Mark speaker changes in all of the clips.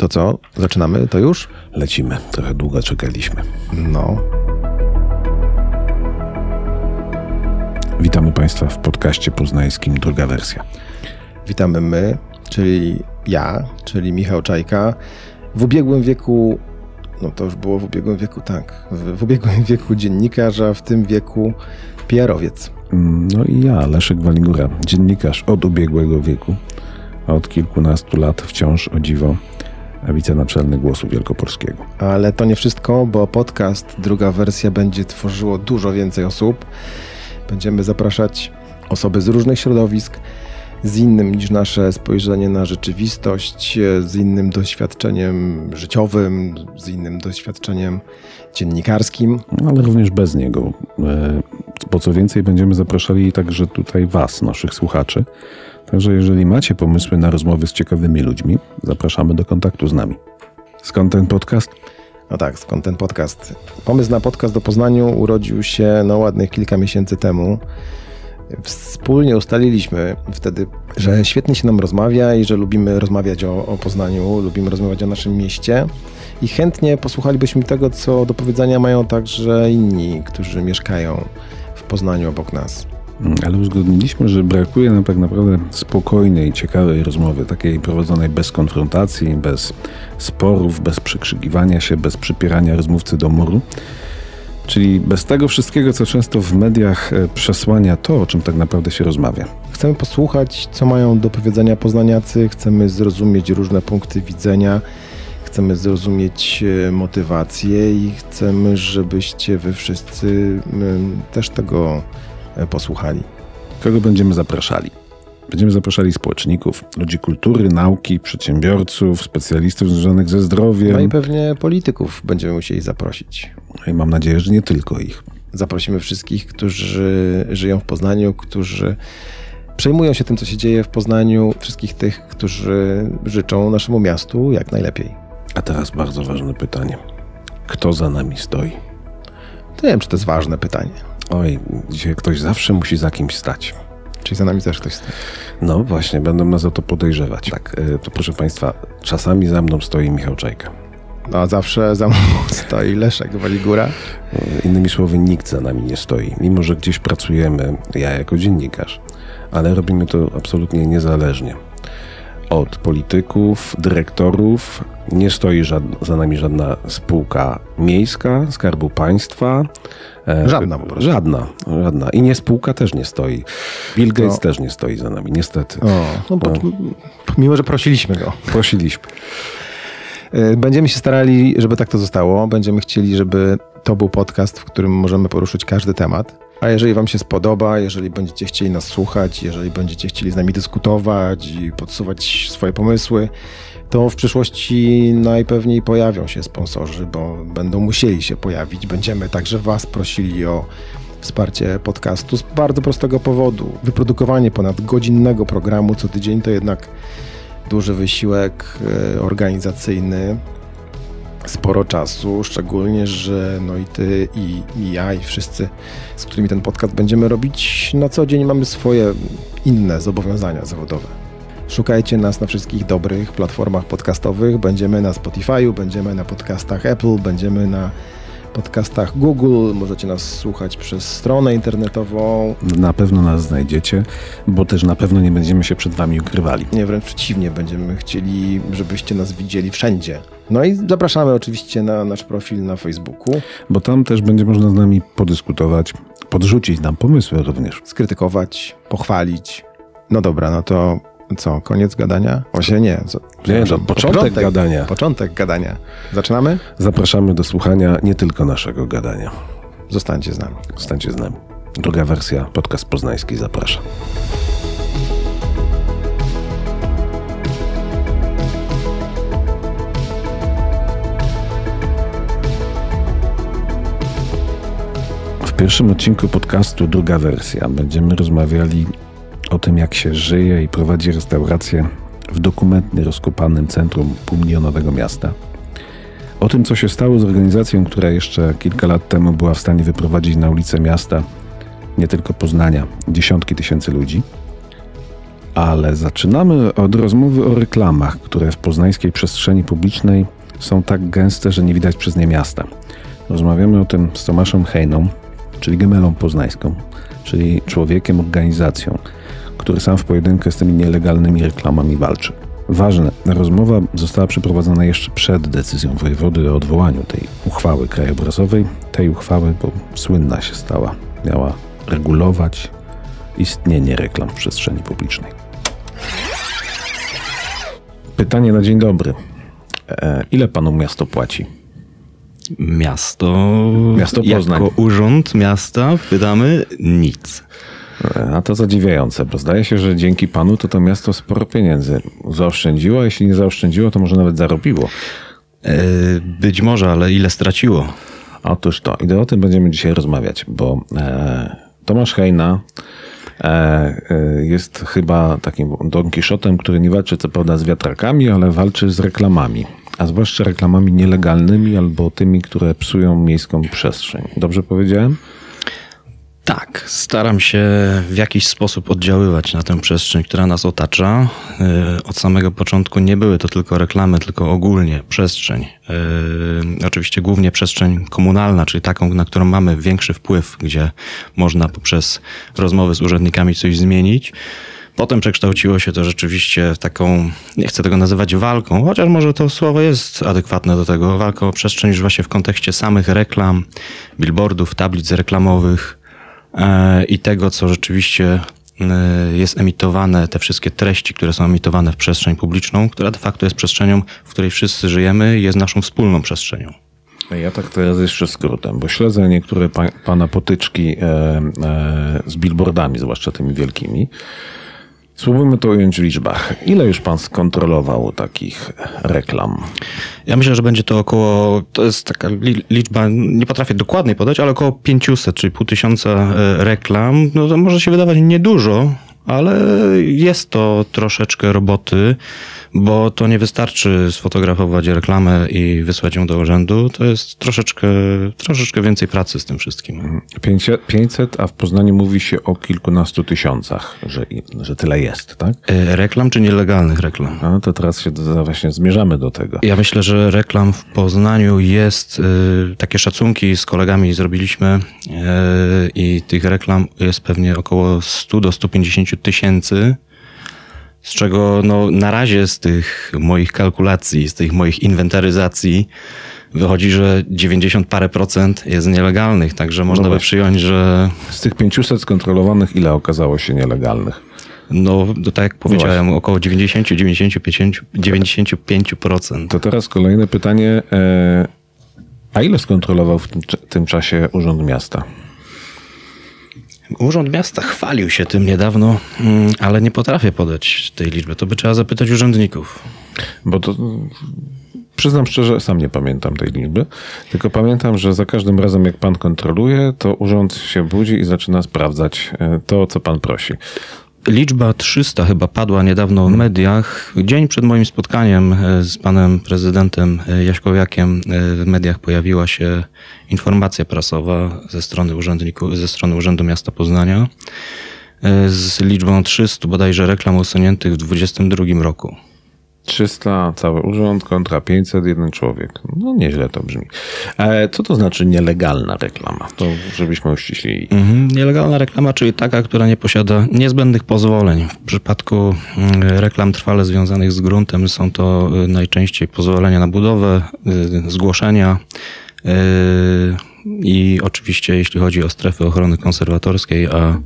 Speaker 1: To co? Zaczynamy? To już?
Speaker 2: Lecimy. Trochę długo czekaliśmy.
Speaker 1: No.
Speaker 2: Witamy Państwa w podcaście poznańskim Druga Wersja.
Speaker 1: Witamy my, czyli ja, czyli Michał Czajka. W ubiegłym wieku, no to już było w ubiegłym wieku, tak, w, w ubiegłym wieku dziennikarza, w tym wieku PR-owiec.
Speaker 2: No i ja, Leszek Waligura, dziennikarz od ubiegłego wieku, a od kilkunastu lat wciąż o dziwo wicenaczelny Głosu Wielkopolskiego.
Speaker 1: Ale to nie wszystko, bo podcast, druga wersja, będzie tworzyło dużo więcej osób. Będziemy zapraszać osoby z różnych środowisk, z innym niż nasze spojrzenie na rzeczywistość, z innym doświadczeniem życiowym, z innym doświadczeniem dziennikarskim.
Speaker 2: Ale również bez niego. E, po co więcej, będziemy zapraszali także tutaj Was, naszych słuchaczy. Także jeżeli macie pomysły na rozmowy z ciekawymi ludźmi, zapraszamy do kontaktu z nami. Skąd ten podcast?
Speaker 1: No tak, skąd ten podcast? Pomysł na podcast do Poznaniu urodził się no ładnych kilka miesięcy temu. Wspólnie ustaliliśmy wtedy, że świetnie się nam rozmawia i że lubimy rozmawiać o, o Poznaniu, lubimy rozmawiać o naszym mieście i chętnie posłuchalibyśmy tego, co do powiedzenia mają także inni, którzy mieszkają w Poznaniu obok nas.
Speaker 2: Mm, ale uzgodniliśmy, że brakuje nam tak naprawdę spokojnej, ciekawej rozmowy, takiej prowadzonej bez konfrontacji, bez sporów, bez przekrzykiwania się, bez przypierania rozmówcy do muru. Czyli bez tego wszystkiego, co często w mediach e, przesłania to, o czym tak naprawdę się rozmawia.
Speaker 1: Chcemy posłuchać, co mają do powiedzenia poznaniacy, chcemy zrozumieć różne punkty widzenia, chcemy zrozumieć e, motywacje i chcemy, żebyście wy wszyscy też tego posłuchali.
Speaker 2: Kogo będziemy zapraszali? Będziemy zapraszali społeczników, ludzi kultury, nauki, przedsiębiorców, specjalistów związanych ze zdrowiem.
Speaker 1: No i pewnie polityków będziemy musieli zaprosić.
Speaker 2: I mam nadzieję, że nie tylko ich.
Speaker 1: Zaprosimy wszystkich, którzy żyją w Poznaniu, którzy przejmują się tym, co się dzieje w Poznaniu, wszystkich tych, którzy życzą naszemu miastu jak najlepiej.
Speaker 2: A teraz bardzo ważne pytanie. Kto za nami stoi?
Speaker 1: To nie wiem, czy to jest ważne pytanie.
Speaker 2: Oj, dzisiaj ktoś zawsze musi za kimś stać.
Speaker 1: Czyli za nami też ktoś stoi.
Speaker 2: No właśnie, będą nas o to podejrzewać. Tak, e, to proszę Państwa, czasami za mną stoi Michał Czajka.
Speaker 1: No, a zawsze za mną stoi Leszek Waligura.
Speaker 2: Innymi słowy, nikt za nami nie stoi. Mimo, że gdzieś pracujemy, ja jako dziennikarz, ale robimy to absolutnie niezależnie. Od polityków, dyrektorów nie stoi za nami żadna spółka miejska, skarbu państwa.
Speaker 1: E, żadna po prostu.
Speaker 2: Żadna, żadna. I nie spółka też nie stoi. Bill Gates też nie stoi za nami, niestety.
Speaker 1: O, no, bo, no. Mimo, że prosiliśmy go.
Speaker 2: Prosiliśmy.
Speaker 1: E, będziemy się starali, żeby tak to zostało. Będziemy chcieli, żeby to był podcast, w którym możemy poruszyć każdy temat. A jeżeli Wam się spodoba, jeżeli będziecie chcieli nas słuchać, jeżeli będziecie chcieli z nami dyskutować i podsuwać swoje pomysły, to w przyszłości najpewniej pojawią się sponsorzy, bo będą musieli się pojawić. Będziemy także Was prosili o wsparcie podcastu z bardzo prostego powodu. Wyprodukowanie ponad godzinnego programu co tydzień to jednak duży wysiłek e, organizacyjny, sporo czasu, szczególnie, że no i ty, i, i ja, i wszyscy, z którymi ten podcast będziemy robić na co dzień, mamy swoje inne zobowiązania zawodowe. Szukajcie nas na wszystkich dobrych platformach podcastowych. Będziemy na Spotify'u, będziemy na podcastach Apple, będziemy na podcastach Google, możecie nas słuchać przez stronę internetową.
Speaker 2: Na pewno nas znajdziecie, bo też na pewno nie będziemy się przed Wami ukrywali.
Speaker 1: Nie, wręcz przeciwnie, będziemy chcieli, żebyście nas widzieli wszędzie. No i zapraszamy oczywiście na nasz profil na Facebooku.
Speaker 2: Bo tam też będzie można z nami podyskutować, podrzucić nam pomysły również.
Speaker 1: Skrytykować, pochwalić. No dobra, no to co, koniec gadania? Właśnie nie. Co,
Speaker 2: nie, to początek, początek gadania.
Speaker 1: Początek gadania. Zaczynamy?
Speaker 2: Zapraszamy do słuchania nie tylko naszego gadania.
Speaker 1: Zostańcie z nami.
Speaker 2: Zostańcie z nami. Druga wersja, podcast poznański zaprasza. Pierwszym odcinku podcastu Druga wersja będziemy rozmawiali o tym, jak się żyje i prowadzi restaurację w dokumentnie rozkopanym centrum półmilionowego miasta. O tym, co się stało z organizacją, która jeszcze kilka lat temu była w stanie wyprowadzić na ulicę miasta nie tylko Poznania dziesiątki tysięcy ludzi, ale zaczynamy od rozmowy o reklamach, które w poznańskiej przestrzeni publicznej są tak gęste, że nie widać przez nie miasta. Rozmawiamy o tym z Tomaszem Hejną, czyli gemelą poznańską, czyli człowiekiem, organizacją, który sam w pojedynkę z tymi nielegalnymi reklamami walczy. Ważne, rozmowa została przeprowadzona jeszcze przed decyzją wojewody o odwołaniu tej uchwały krajobrazowej. Tej uchwały, bo słynna się stała, miała regulować istnienie reklam w przestrzeni publicznej. Pytanie na dzień dobry. E, ile panu miasto płaci?
Speaker 3: Miasto,
Speaker 2: Miasto Poznań.
Speaker 3: jako urząd miasta wydamy nic.
Speaker 2: E, A to zadziwiające, bo zdaje się, że dzięki panu to to miasto sporo pieniędzy zaoszczędziło, a jeśli nie zaoszczędziło, to może nawet zarobiło.
Speaker 3: E, Być może, ale ile straciło?
Speaker 2: Otóż to, i o tym będziemy dzisiaj rozmawiać, bo e, Tomasz Hejna e, e, jest chyba takim Don Kiszotem, który nie walczy co prawda z wiatrakami, ale walczy z reklamami. A zwłaszcza reklamami nielegalnymi albo tymi, które psują miejską przestrzeń. Dobrze powiedziałem?
Speaker 3: Tak, staram się w jakiś sposób oddziaływać na tę przestrzeń, która nas otacza. E, Od samego początku nie były to tylko reklamy, tylko ogólnie przestrzeń. E, Oczywiście głównie przestrzeń komunalna, czyli taką, na którą mamy większy wpływ, gdzie można poprzez rozmowy z urzędnikami coś zmienić. Potem przekształciło się to rzeczywiście w taką, nie chcę tego nazywać walką, chociaż może to słowo jest adekwatne do tego, walką o przestrzeń już właśnie w kontekście samych reklam, billboardów, tablic reklamowych e, i tego, co rzeczywiście e, jest emitowane, te wszystkie treści, które są emitowane w przestrzeń publiczną, która de facto jest przestrzenią, w której wszyscy żyjemy jest naszą wspólną przestrzenią.
Speaker 2: Ja tak teraz jeszcze skrótem, bo śledzę niektóre pa, pana potyczki e, e, z billboardami, zwłaszcza tymi wielkimi. Spróbujmy to ująć w liczbach. Ile już pan skontrolował takich reklam?
Speaker 3: Ja myślę, że będzie to około, to jest taka li- liczba, nie potrafię dokładnie podać, ale około 500, czyli pół tysiąca e, reklam. No to może się wydawać niedużo, ale jest to troszeczkę roboty, bo to nie wystarczy sfotografować reklamę i wysłać ją do urzędu. To jest troszeczkę, troszeczkę więcej pracy z tym wszystkim.
Speaker 2: 500, 500, a w Poznaniu mówi się o kilkunastu tysiącach, że, że tyle jest, tak?
Speaker 3: E, Reklam czy nielegalnych reklam?
Speaker 2: No to teraz się do- właśnie zmierzamy do tego.
Speaker 3: Ja myślę, że reklam w Poznaniu jest, y, takie szacunki z kolegami zrobiliśmy y, i tych reklam jest pewnie około 100 do 150 tysięcy, z czego no, na razie z tych moich kalkulacji, z tych moich inwentaryzacji wychodzi, że 90 parę procent jest nielegalnych, także można by
Speaker 2: właśnie.
Speaker 3: przyjąć, że
Speaker 2: Z tych 500 skontrolowanych, ile okazało się nielegalnych?
Speaker 3: no, to tak jak powiedziałem, około 90-95%. 95%.
Speaker 2: To teraz kolejne pytanie. E, a ile skontrolował w tym czasie Urząd Miasta?
Speaker 3: Urząd Miasta chwalił się tym niedawno, mm, ale nie potrafię podać tej liczby. To by trzeba zapytać urzędników.
Speaker 2: Bo to przyznam szczerze, sam nie pamiętam tej liczby, tylko pamiętam, że za każdym razem jak pan kontroluje, to urząd się budzi i zaczyna sprawdzać e, to, co pan prosi.
Speaker 3: Liczba 300 chyba padła niedawno w mediach. Dzień przed moim spotkaniem e, z panem prezydentem e, Jaśkowiakiem e, w mediach pojawiła się informacja prasowa ze strony urzędników, ze strony Urzędu Miasta Poznania z liczbą 300 bodajże reklam usuniętych w 2022 roku.
Speaker 2: 300 cały urząd kontra 500 jeden człowiek. No nieźle to brzmi. E, co to znaczy nielegalna reklama? To żebyśmy uściślili.
Speaker 3: Mhm. Nielegalna reklama, czyli taka, która nie posiada niezbędnych pozwoleń. W przypadku mm, reklam trwale związanych z gruntem są to y, najczęściej pozwolenia na budowę, y, zgłoszenia y, i oczywiście jeśli chodzi o strefy ochrony konserwatorskiej, a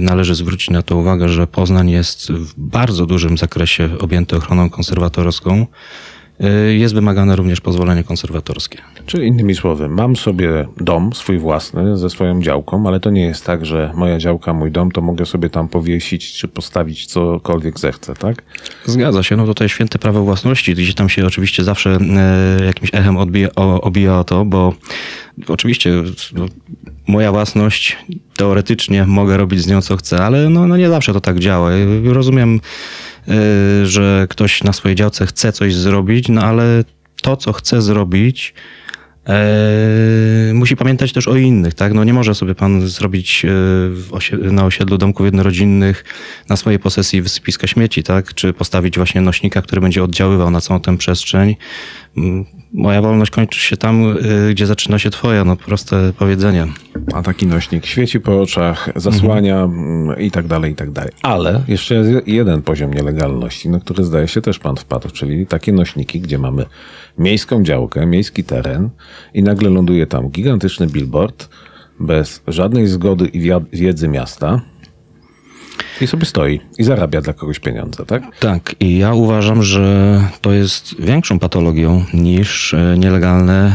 Speaker 3: należy zwrócić na to uwagę, że Poznań jest w bardzo dużym zakresie objęty ochroną konserwatorską, y, jest wymagane również pozwolenie konserwatorskie.
Speaker 2: Czyli innymi słowy, mam sobie dom swój własny ze swoją działką, ale to nie jest tak, że moja działka, mój dom, to mogę sobie tam powiesić czy postawić cokolwiek zechcę, tak?
Speaker 3: Zgadza się, no jest święte prawo własności, gdzie tam się oczywiście zawsze e, jakimś echem odbija o, obija to, bo oczywiście no, moja własność, teoretycznie mogę robić z nią co chcę, ale no, no nie zawsze to tak działa. Rozumiem, że ktoś na swojej działce chce coś zrobić, no ale to, co chce zrobić, E, musi pamiętać też o innych, tak? No nie może sobie pan zrobić e, na osiedlu domków jednorodzinnych na swojej posesji wysypiska śmieci, tak? Czy postawić właśnie nośnika, który będzie oddziaływał na całą tę przestrzeń. Mm, moja wolność kończy się tam, e, gdzie zaczyna się twoja, no proste powiedzenie.
Speaker 2: A taki nośnik świeci po oczach, zasłania mhm. i tak dalej, i tak dalej. Ale jeszcze jest jeden poziom nielegalności, na który zdaje się też pan wpadł, czyli takie nośniki, gdzie mamy miejską działkę, miejski teren i nagle ląduje tam gigantyczny billboard bez żadnej zgody i wiedzy miasta. I sobie stoi i zarabia dla kogoś pieniądze, tak?
Speaker 3: Tak, i ja uważam, że to jest większą patologią niż e, nielegalne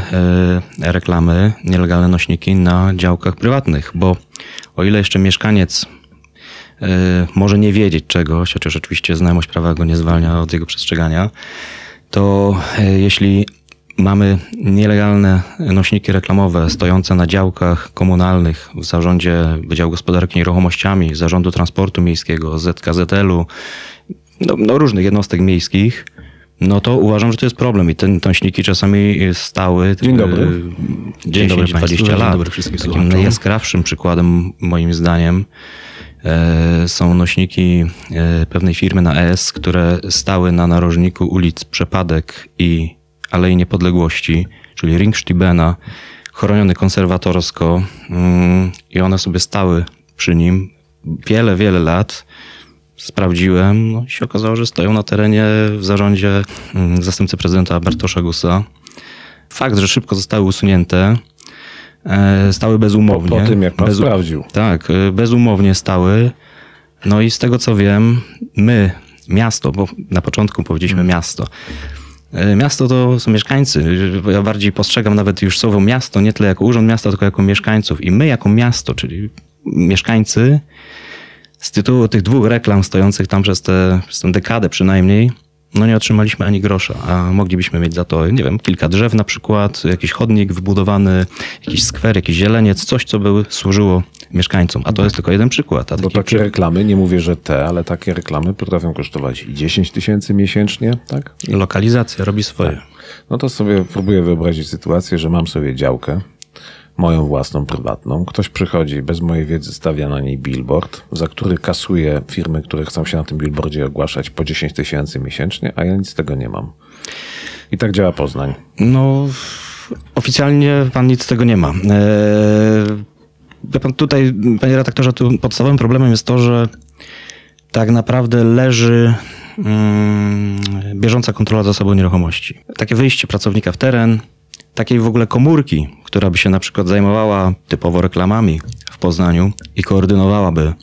Speaker 3: e, reklamy, nielegalne nośniki na działkach prywatnych, bo o ile jeszcze mieszkaniec e, może nie wiedzieć czegoś, chociaż oczywiście znajomość prawa go nie zwalnia od jego przestrzegania, to jeśli mamy nielegalne nośniki reklamowe stojące na działkach komunalnych w zarządzie Wydziału Gospodarki Nieruchomościami, Zarządu Transportu Miejskiego, ZKZL-u, no, no różnych jednostek miejskich, no to uważam, że to jest problem i te nośniki czasami stały.
Speaker 2: Dzień dobry.
Speaker 3: 10, Dzień dobry 20 lat. Dzień dobry wszystkim Takim najjaskrawszym przykładem moim zdaniem E, są nośniki e, pewnej firmy na ES, które stały na narożniku ulic Przepadek i Alei Niepodległości, czyli Ringstibena, chroniony konserwatorsko mm, i one sobie stały przy nim wiele, wiele lat. Sprawdziłem, no i się okazało, że stoją na terenie w zarządzie mm, zastępcy prezydenta Bartosza Gusa. Fakt, że szybko zostały usunięte, E, stały bezumownie.
Speaker 2: Po, po tym, jak pan Bez, sprawdził.
Speaker 3: Tak, e, bezumownie stały. No i z tego co wiem, my, miasto, bo na początku powiedzieliśmy hmm. miasto. E, miasto to są mieszkańcy. Ja bardziej postrzegam nawet już słowo miasto nie tyle jako urząd miasta, tylko jako mieszkańców. I my jako miasto, czyli mieszkańcy, z tytułu tych dwóch reklam stojących tam przez, te, przez tę dekadę przynajmniej, no nie otrzymaliśmy ani grosza, a moglibyśmy mieć za to, nie wiem, kilka drzew na przykład, jakiś chodnik wybudowany, jakiś skwer, jakiś zieleniec, coś, co by służyło mieszkańcom. A to jest tylko jeden przykład.
Speaker 2: A Bo takie przy... reklamy, nie mówię, że te, ale takie reklamy potrafią kosztować 10 tysięcy miesięcznie, tak?
Speaker 3: Lokalizacja robi swoje. Tak.
Speaker 2: No to sobie próbuję wyobrazić sytuację, że mam sobie działkę, moją własną, prywatną. Ktoś przychodzi, bez mojej wiedzy stawia na niej billboard, za który kasuje firmy, które chcą się na tym billboardzie ogłaszać po 10 tysięcy miesięcznie, a ja nic z tego nie mam. I tak działa Poznań.
Speaker 3: No, oficjalnie pan nic z tego nie ma. Eee, pan tutaj, panie redaktorze, tu podstawowym problemem jest to, że tak naprawdę leży mm, bieżąca kontrola zasobu nieruchomości. Takie wyjście pracownika w teren, takiej w ogóle komórki, która by się na przykład zajmowała typowo reklamami w Poznaniu i koordynowałaby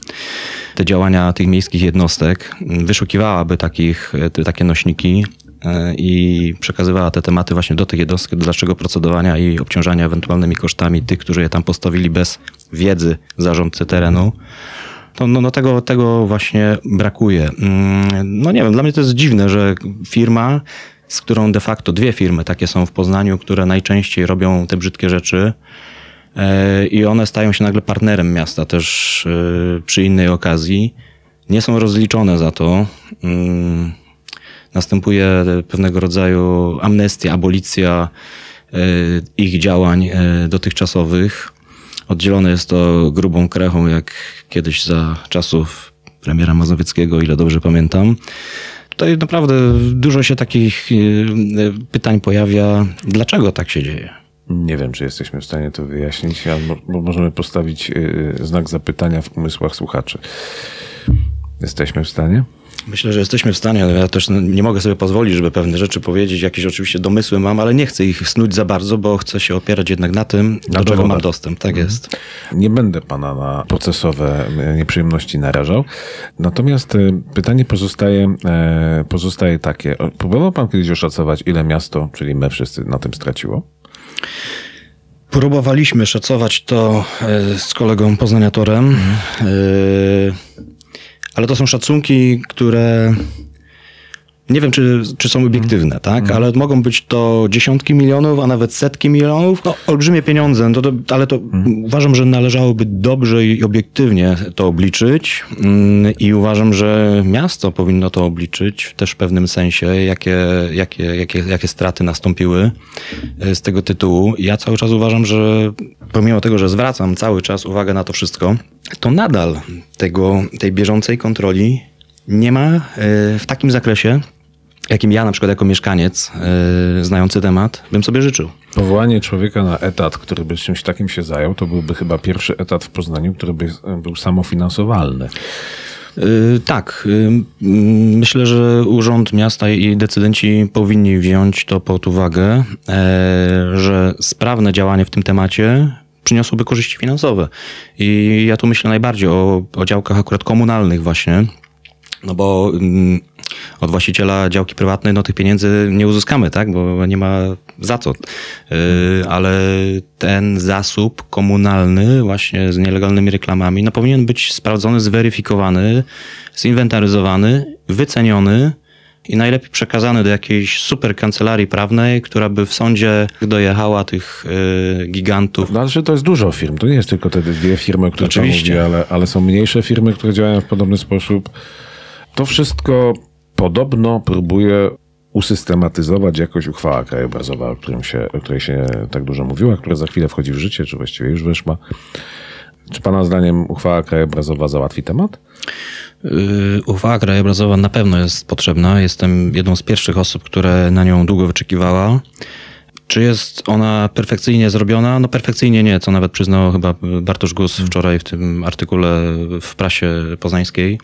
Speaker 3: te działania tych miejskich jednostek, wyszukiwałaby takich, te, takie nośniki e, i przekazywała te tematy właśnie do tych jednostek do dalszego procedowania i obciążania ewentualnymi kosztami tych, którzy je tam postawili bez wiedzy zarządcy terenu. To, no, no tego, tego właśnie brakuje. Mm, no nie wiem, dla mnie to jest dziwne, że firma z którą de facto dwie firmy takie są w Poznaniu, które najczęściej robią te brzydkie rzeczy. E, I one stają się nagle partnerem miasta też e, przy innej okazji. Nie są rozliczone za to. Mm, następuje pewnego rodzaju amnestia, abolicja e, ich działań dotychczasowych. Oddzielone jest to grubą krechą, jak kiedyś za czasów premiera Mazowieckiego, ile dobrze pamiętam tutaj naprawdę dużo się takich e, pytań pojawia. Dlaczego tak się dzieje?
Speaker 2: Nie wiem, czy jesteśmy w stanie to wyjaśnić, albo możemy postawić e, znak zapytania w umysłach słuchaczy. Jesteśmy w stanie?
Speaker 3: Myślę, że jesteśmy w stanie, ale ja też nie mogę sobie pozwolić, żeby pewne rzeczy powiedzieć. Jakieś oczywiście domysły mam, ale nie chcę ich snuć za bardzo, bo chcę się opierać jednak na tym, na do czego mam dostęp. Tak mhm. jest.
Speaker 2: Nie będę pana na procesowe e, nieprzyjemności narażał. Natomiast e, pytanie pozostaje, e, pozostaje takie. Próbował pan kiedyś oszacować, ile miasto, czyli my wszyscy, na tym straciło?
Speaker 3: Próbowaliśmy szacować to z kolegą poznaniatorem. Mhm. Ale to są szacunki, które nie wiem, czy, czy są obiektywne, tak? Mm. Ale mogą być to dziesiątki milionów, a nawet setki milionów. No, olbrzymie pieniądze, no to, ale to mm. uważam, że należałoby dobrze i obiektywnie to obliczyć. Mm, I uważam, że miasto powinno to obliczyć też w pewnym sensie, jakie, jakie, jakie, jakie straty nastąpiły e, z tego tytułu. Ja cały czas uważam, że pomimo tego, że zwracam cały czas uwagę na to wszystko, to nadal tego, tej bieżącej kontroli nie ma e, w takim zakresie, jakim ja na przykład jako mieszkaniec yy, znający temat bym sobie życzył.
Speaker 2: Powołanie człowieka na etat, który by czymś takim się zajął, to byłby chyba pierwszy etat w Poznaniu, który by był samofinansowalny.
Speaker 3: Yy, tak. Yy, myślę, że Urząd Miasta i decydenci powinni wziąć to pod uwagę, że sprawne działanie w tym temacie przyniosłoby korzyści finansowe. I ja tu myślę najbardziej o, o działkach akurat komunalnych właśnie, no bo mm, od właściciela działki prywatnej, no tych pieniędzy nie uzyskamy, tak? Bo nie ma za co. Yy, ale ten zasób komunalny właśnie z nielegalnymi reklamami, no powinien być sprawdzony, zweryfikowany, zinwentaryzowany, wyceniony i najlepiej przekazany do jakiejś super kancelarii prawnej, która by w sądzie dojechała tych yy, gigantów.
Speaker 2: No, ale to jest dużo firm. To nie jest tylko te dwie firmy, o których Oczywiście. Mówi, ale, ale są mniejsze firmy, które działają w podobny sposób. To wszystko podobno próbuje usystematyzować jakoś uchwała krajobrazowa, o, którym się, o której się tak dużo mówiło, która za chwilę wchodzi w życie, czy właściwie już weszła. Czy Pana zdaniem uchwała krajobrazowa załatwi temat?
Speaker 3: Yy, uchwała krajobrazowa na pewno jest potrzebna. Jestem jedną z pierwszych osób, które na nią długo wyczekiwała. Czy jest ona perfekcyjnie zrobiona? No perfekcyjnie nie, co nawet przyznał chyba Bartosz Gus wczoraj w tym artykule w prasie poznańskiej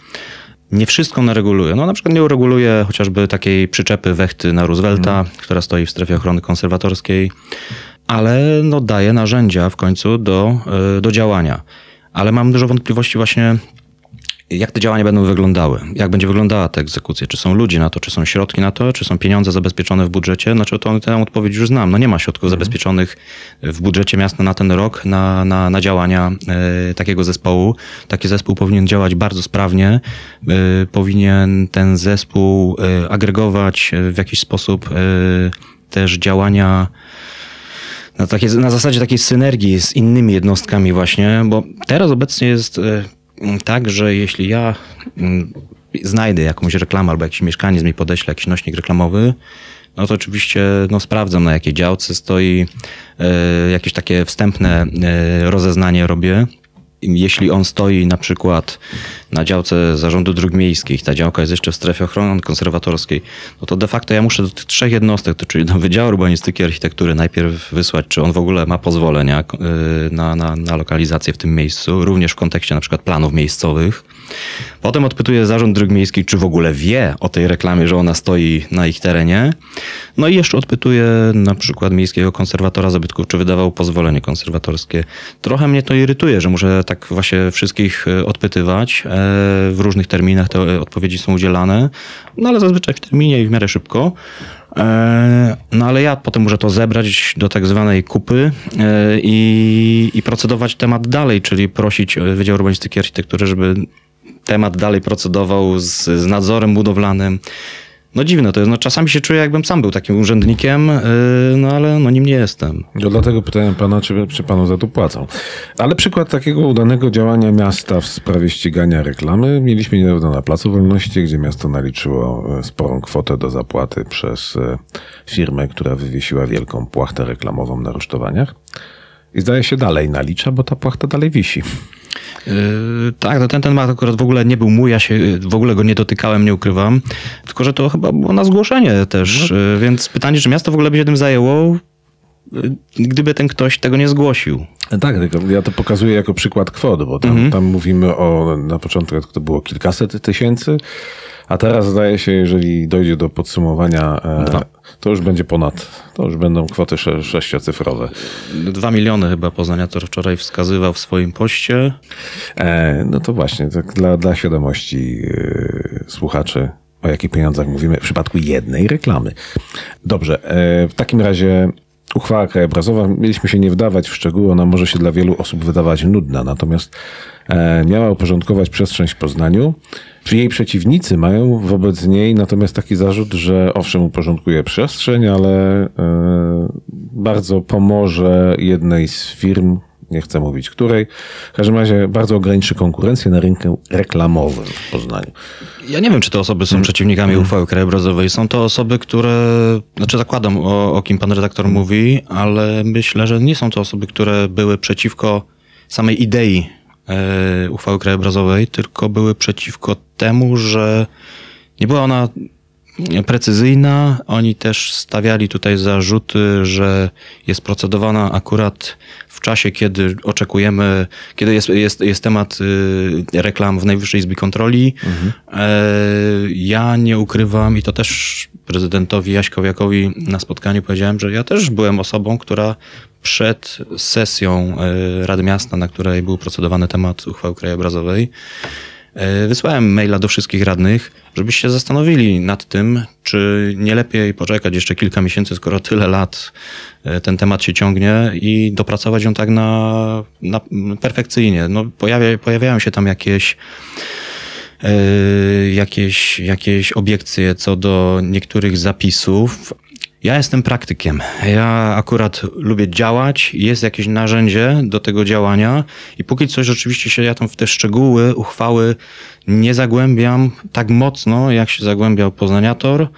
Speaker 3: nie wszystko nareguluje. No na przykład nie ureguluje chociażby takiej przyczepy wechty na Roosevelta, mm. która stoi w strefie ochrony konserwatorskiej, ale no daje narzędzia w końcu do, e, do działania. Ale mam dużo wątpliwości właśnie jak te działania będą wyglądały, jak będzie wyglądała ta egzekucja, czy są ludzie na to, czy są środki na to, czy są pieniądze zabezpieczone w budżecie, znaczy to tę odpowiedź już znam, no nie ma środków mhm. zabezpieczonych w budżecie miasta na ten rok na, na, na działania e, takiego zespołu. Taki zespół powinien działać bardzo sprawnie, e, powinien ten zespół e, agregować w jakiś sposób też działania na, takie, na zasadzie takiej synergii z innymi jednostkami właśnie, bo teraz obecnie jest tak, że jeśli ja mm, znajdę jakąś reklamę albo jakiś mieszkaniec mi podeśle jakiś nośnik reklamowy, no to oczywiście no, sprawdzam na jakiej działce stoi, e, jakieś takie wstępne e, rozeznanie robię jeśli on stoi na przykład na działce zarządu dróg miejskich, ta działka jest jeszcze w strefie ochrony konserwatorskiej, no to de facto ja muszę do tych trzech jednostek, czyli do Wydziału Urbanistyki i Architektury najpierw wysłać, czy on w ogóle ma pozwolenia y, na, na, na lokalizację w tym miejscu, również w kontekście na przykład planów miejscowych. Potem odpytuję Zarząd Dróg Miejskich, czy w ogóle wie o tej reklamie, że ona stoi na ich terenie. No i jeszcze odpytuję na przykład Miejskiego Konserwatora Zabytków, czy wydawał pozwolenie konserwatorskie. Trochę mnie to irytuje, że muszę tak właśnie wszystkich e, odpytywać. E, w różnych terminach te odpowiedzi są udzielane, no ale zazwyczaj w terminie i w miarę szybko. E, no ale ja potem muszę to zebrać do tak zwanej kupy i, i procedować temat dalej, czyli prosić Wydział Urbanistyki i Architektury, żeby temat dalej procedował z, z nadzorem budowlanym. No dziwne to jest. No, czasami się czuję, jakbym sam był takim urzędnikiem, yy, no ale no nim nie jestem.
Speaker 2: No, dlatego pytałem pana, czy, czy panu za to płacą. Ale przykład takiego udanego działania miasta w sprawie ścigania reklamy mieliśmy niedawno na Placu Wolności, gdzie miasto naliczyło e, sporą kwotę do zapłaty przez e, firmę, która wywiesiła wielką płachtę reklamową na rusztowaniach. I zdaje się dalej nalicza, bo ta płachta dalej wisi.
Speaker 3: Yy, tak, no ten temat akurat w ogóle nie był mój, ja się w ogóle go nie dotykałem, nie ukrywam. Tylko, że to chyba było na zgłoszenie też, no. Yy, więc pytanie, czy miasto w ogóle by się tym zajęło, yy, gdyby ten ktoś tego nie zgłosił.
Speaker 2: Tak, tylko ja to pokazuję jako przykład kwot, bo tam, mhm. tam mówimy o, na początku to było kilkaset tysięcy, a teraz zdaje się, jeżeli dojdzie do podsumowania, e, to już będzie ponad, to już będą kwoty sze sześciocyfrowe.
Speaker 3: Dwa miliony chyba Poznaniator wczoraj wskazywał w swoim poście.
Speaker 2: E, no to właśnie, tak dla, dla świadomości e, słuchaczy, o jakich pieniądzach mówimy w przypadku jednej reklamy. Dobrze, e, w takim razie uchwała krajobrazowa, mieliśmy się nie wdawać w szczegóły, ona może się dla wielu osób wydawać nudna, natomiast e, miała uporządkować przestrzeń w Poznaniu. Jej przeciwnicy mają wobec niej natomiast taki zarzut, że owszem uporządkuje przestrzeń, ale e, bardzo pomoże jednej z firm, nie chcę mówić której, w każdym razie bardzo ograniczy konkurencję na rynku reklamowym w Poznaniu.
Speaker 3: Ja nie wiem, czy te osoby są hmm. przeciwnikami hmm. uchwały krajobrazowej. Są to osoby, które, znaczy zakładam o, o kim pan redaktor mówi, ale myślę, że nie są to osoby, które były przeciwko samej idei e, uchwały krajobrazowej, tylko były przeciwko temu, że nie była ona precyzyjna. Oni też stawiali tutaj zarzuty, że jest procedowana akurat w czasie, kiedy oczekujemy, kiedy jest, jest, jest temat y, reklam w Najwyższej Izbie Kontroli. Mhm. E, ja nie ukrywam i to też prezydentowi Jaśkowiakowi na spotkaniu powiedziałem, że ja też byłem osobą, która przed sesją e, Rady Miasta, na której był procedowany temat uchwały krajobrazowej, wysłałem maila do wszystkich radnych, żebyście się zastanowili nad tym, czy nie lepiej poczekać jeszcze kilka miesięcy, skoro tyle lat e, ten temat się ciągnie i dopracować ją tak na, na perfekcyjnie. No, pojawia, pojawiają się tam jakieś e, jakieś, jakieś obiekcje co do niektórych zapisów, ja jestem praktykiem. Ja akurat lubię działać, jest jakieś narzędzie do tego działania i póki coś rzeczywiście się ja tam w te szczegóły, uchwały nie zagłębiam tak mocno, jak się zagłębiał Poznaniator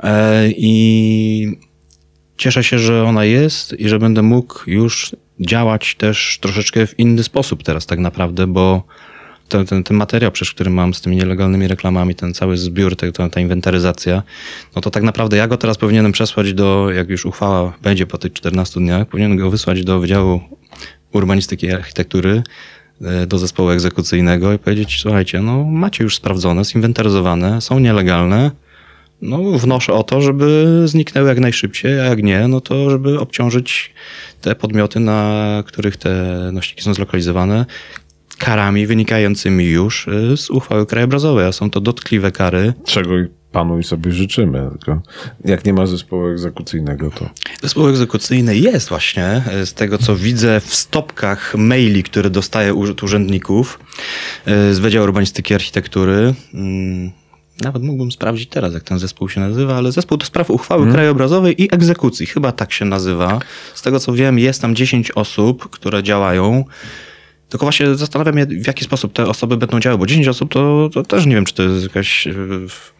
Speaker 3: e, i cieszę się, że ona jest i że będę mógł już działać też troszeczkę w inny sposób teraz tak naprawdę, bo ten, ten, ten materiał, przecież, który mam z tymi nielegalnymi reklamami, ten cały zbiór, ta, ta inwentaryzacja, no to tak naprawdę ja go teraz powinienem przesłać do, jak już uchwała będzie po tych 14 dniach, powinienem go wysłać do Wydziału Urbanistyki i Architektury, e, do zespołu egzekucyjnego i powiedzieć, słuchajcie, no macie już sprawdzone, zinwentaryzowane, są nielegalne, no wnoszę o to, żeby zniknęły jak najszybciej, a jak nie, no to żeby obciążyć te podmioty, na których te nośniki są zlokalizowane, karami wynikającymi już y, z uchwały krajobrazowej, a są to dotkliwe kary.
Speaker 2: Czego panu i sobie życzymy, tylko jak nie ma zespołu egzekucyjnego, to...
Speaker 3: Zespół egzekucyjny jest właśnie, y, z tego co widzę w stopkach maili, które dostaję od urzędników y, z Wydziału Urbanistyki i Architektury. Mm, nawet mógłbym sprawdzić teraz, jak ten zespół się nazywa, ale zespół do spraw uchwały hmm. krajobrazowej i egzekucji, chyba tak się nazywa. Z tego co wiem, jest tam 10 osób, które działają. Tylko właśnie zastanawiam się, w jaki sposób te osoby będą działały, bo 10 osób to, to też nie wiem, czy to jest jakaś e,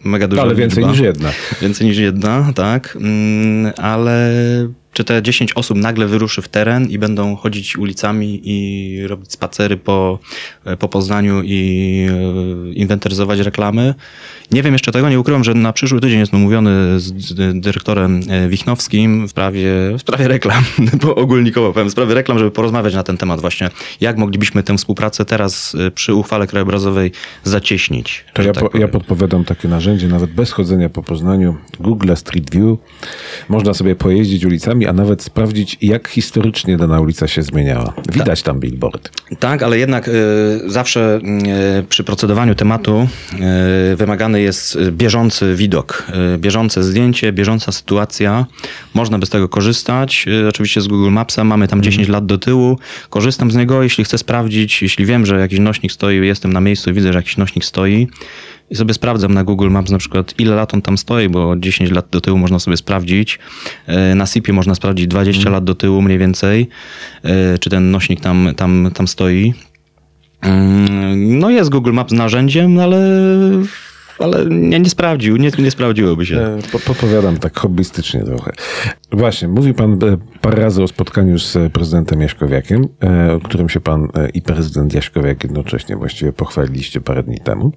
Speaker 3: mega duża
Speaker 2: Ale więcej liczba. niż jedna.
Speaker 3: Więcej niż jedna, tak. Mm, ale czy te 10 osób nagle wyruszy w teren i będą chodzić ulicami i robić spacery po, e, po Poznaniu i e, inwentaryzować reklamy? Nie wiem jeszcze tego, nie ukrywam, że na przyszły tydzień jest umówiony z dyrektorem e, Wichnowskim w sprawie, w sprawie reklam, bo ogólnikowo powiem, w sprawie reklam, żeby porozmawiać na ten temat właśnie, jak moglibyśmy tę współpracę teraz przy uchwale krajobrazowej zacieśnić.
Speaker 2: To ja, tak po, ja podpowiadam takie narzędzie, nawet bez chodzenia po Poznaniu, Google Street View, można sobie pojeździć ulicami, a nawet sprawdzić, jak historycznie dana ulica się zmieniała. Widać tam billboard.
Speaker 3: Tak, ale jednak y, zawsze y, przy procedowaniu tematu y, wymagany jest bieżący widok, bieżące zdjęcie, bieżąca sytuacja. Można bez tego korzystać. Oczywiście z Google Mapsa mamy tam 10 mhm. lat do tyłu. Korzystam z niego, jeśli chcę sprawdzić, jeśli wiem, że jakiś nośnik stoi, jestem na miejscu widzę, że jakiś nośnik stoi i sobie sprawdzam na Google Maps na przykład ile lat on tam stoi, bo 10 lat do tyłu można sobie sprawdzić. E, na SIP-ie można sprawdzić 20 mm. lat do tyłu mniej więcej, e, czy ten nośnik tam, tam, tam stoi. Mm, no jest Google Maps narzędziem, ale ale nie, nie sprawdził, nie, nie sprawdziłoby się. E,
Speaker 2: po, podpowiadam tak hobbystycznie trochę. Właśnie, mówi pan parę razy o spotkaniu z prezydentem Jaśkowiakiem, o którym się pan i prezydent Jaśkowiak jednocześnie właściwie pochwaliliście parę dni temu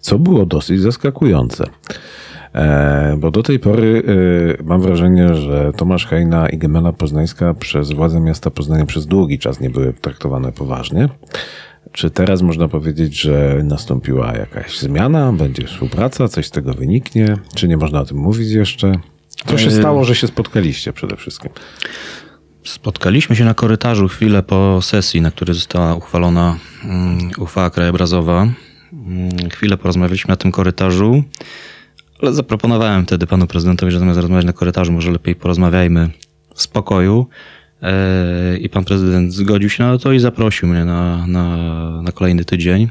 Speaker 2: co było dosyć zaskakujące. E, bo do tej pory e, mam wrażenie, że Tomasz Hejna i Gemena Poznańska przez władze miasta Poznania przez długi czas nie były traktowane poważnie. Czy teraz można powiedzieć, że nastąpiła jakaś zmiana, będzie współpraca, coś z tego wyniknie? Czy nie można o tym mówić jeszcze? Co się e, stało, że się spotkaliście przede wszystkim?
Speaker 3: Spotkaliśmy się na korytarzu chwilę po sesji, na której została uchwalona mm, uchwała krajobrazowa chwilę porozmawialiśmy na tym korytarzu, ale zaproponowałem wtedy panu prezydentowi, że zamiast rozmawiać na korytarzu, może lepiej porozmawiajmy spokoju e, i pan prezydent zgodził się na to i zaprosił mnie na, na, na kolejny tydzień.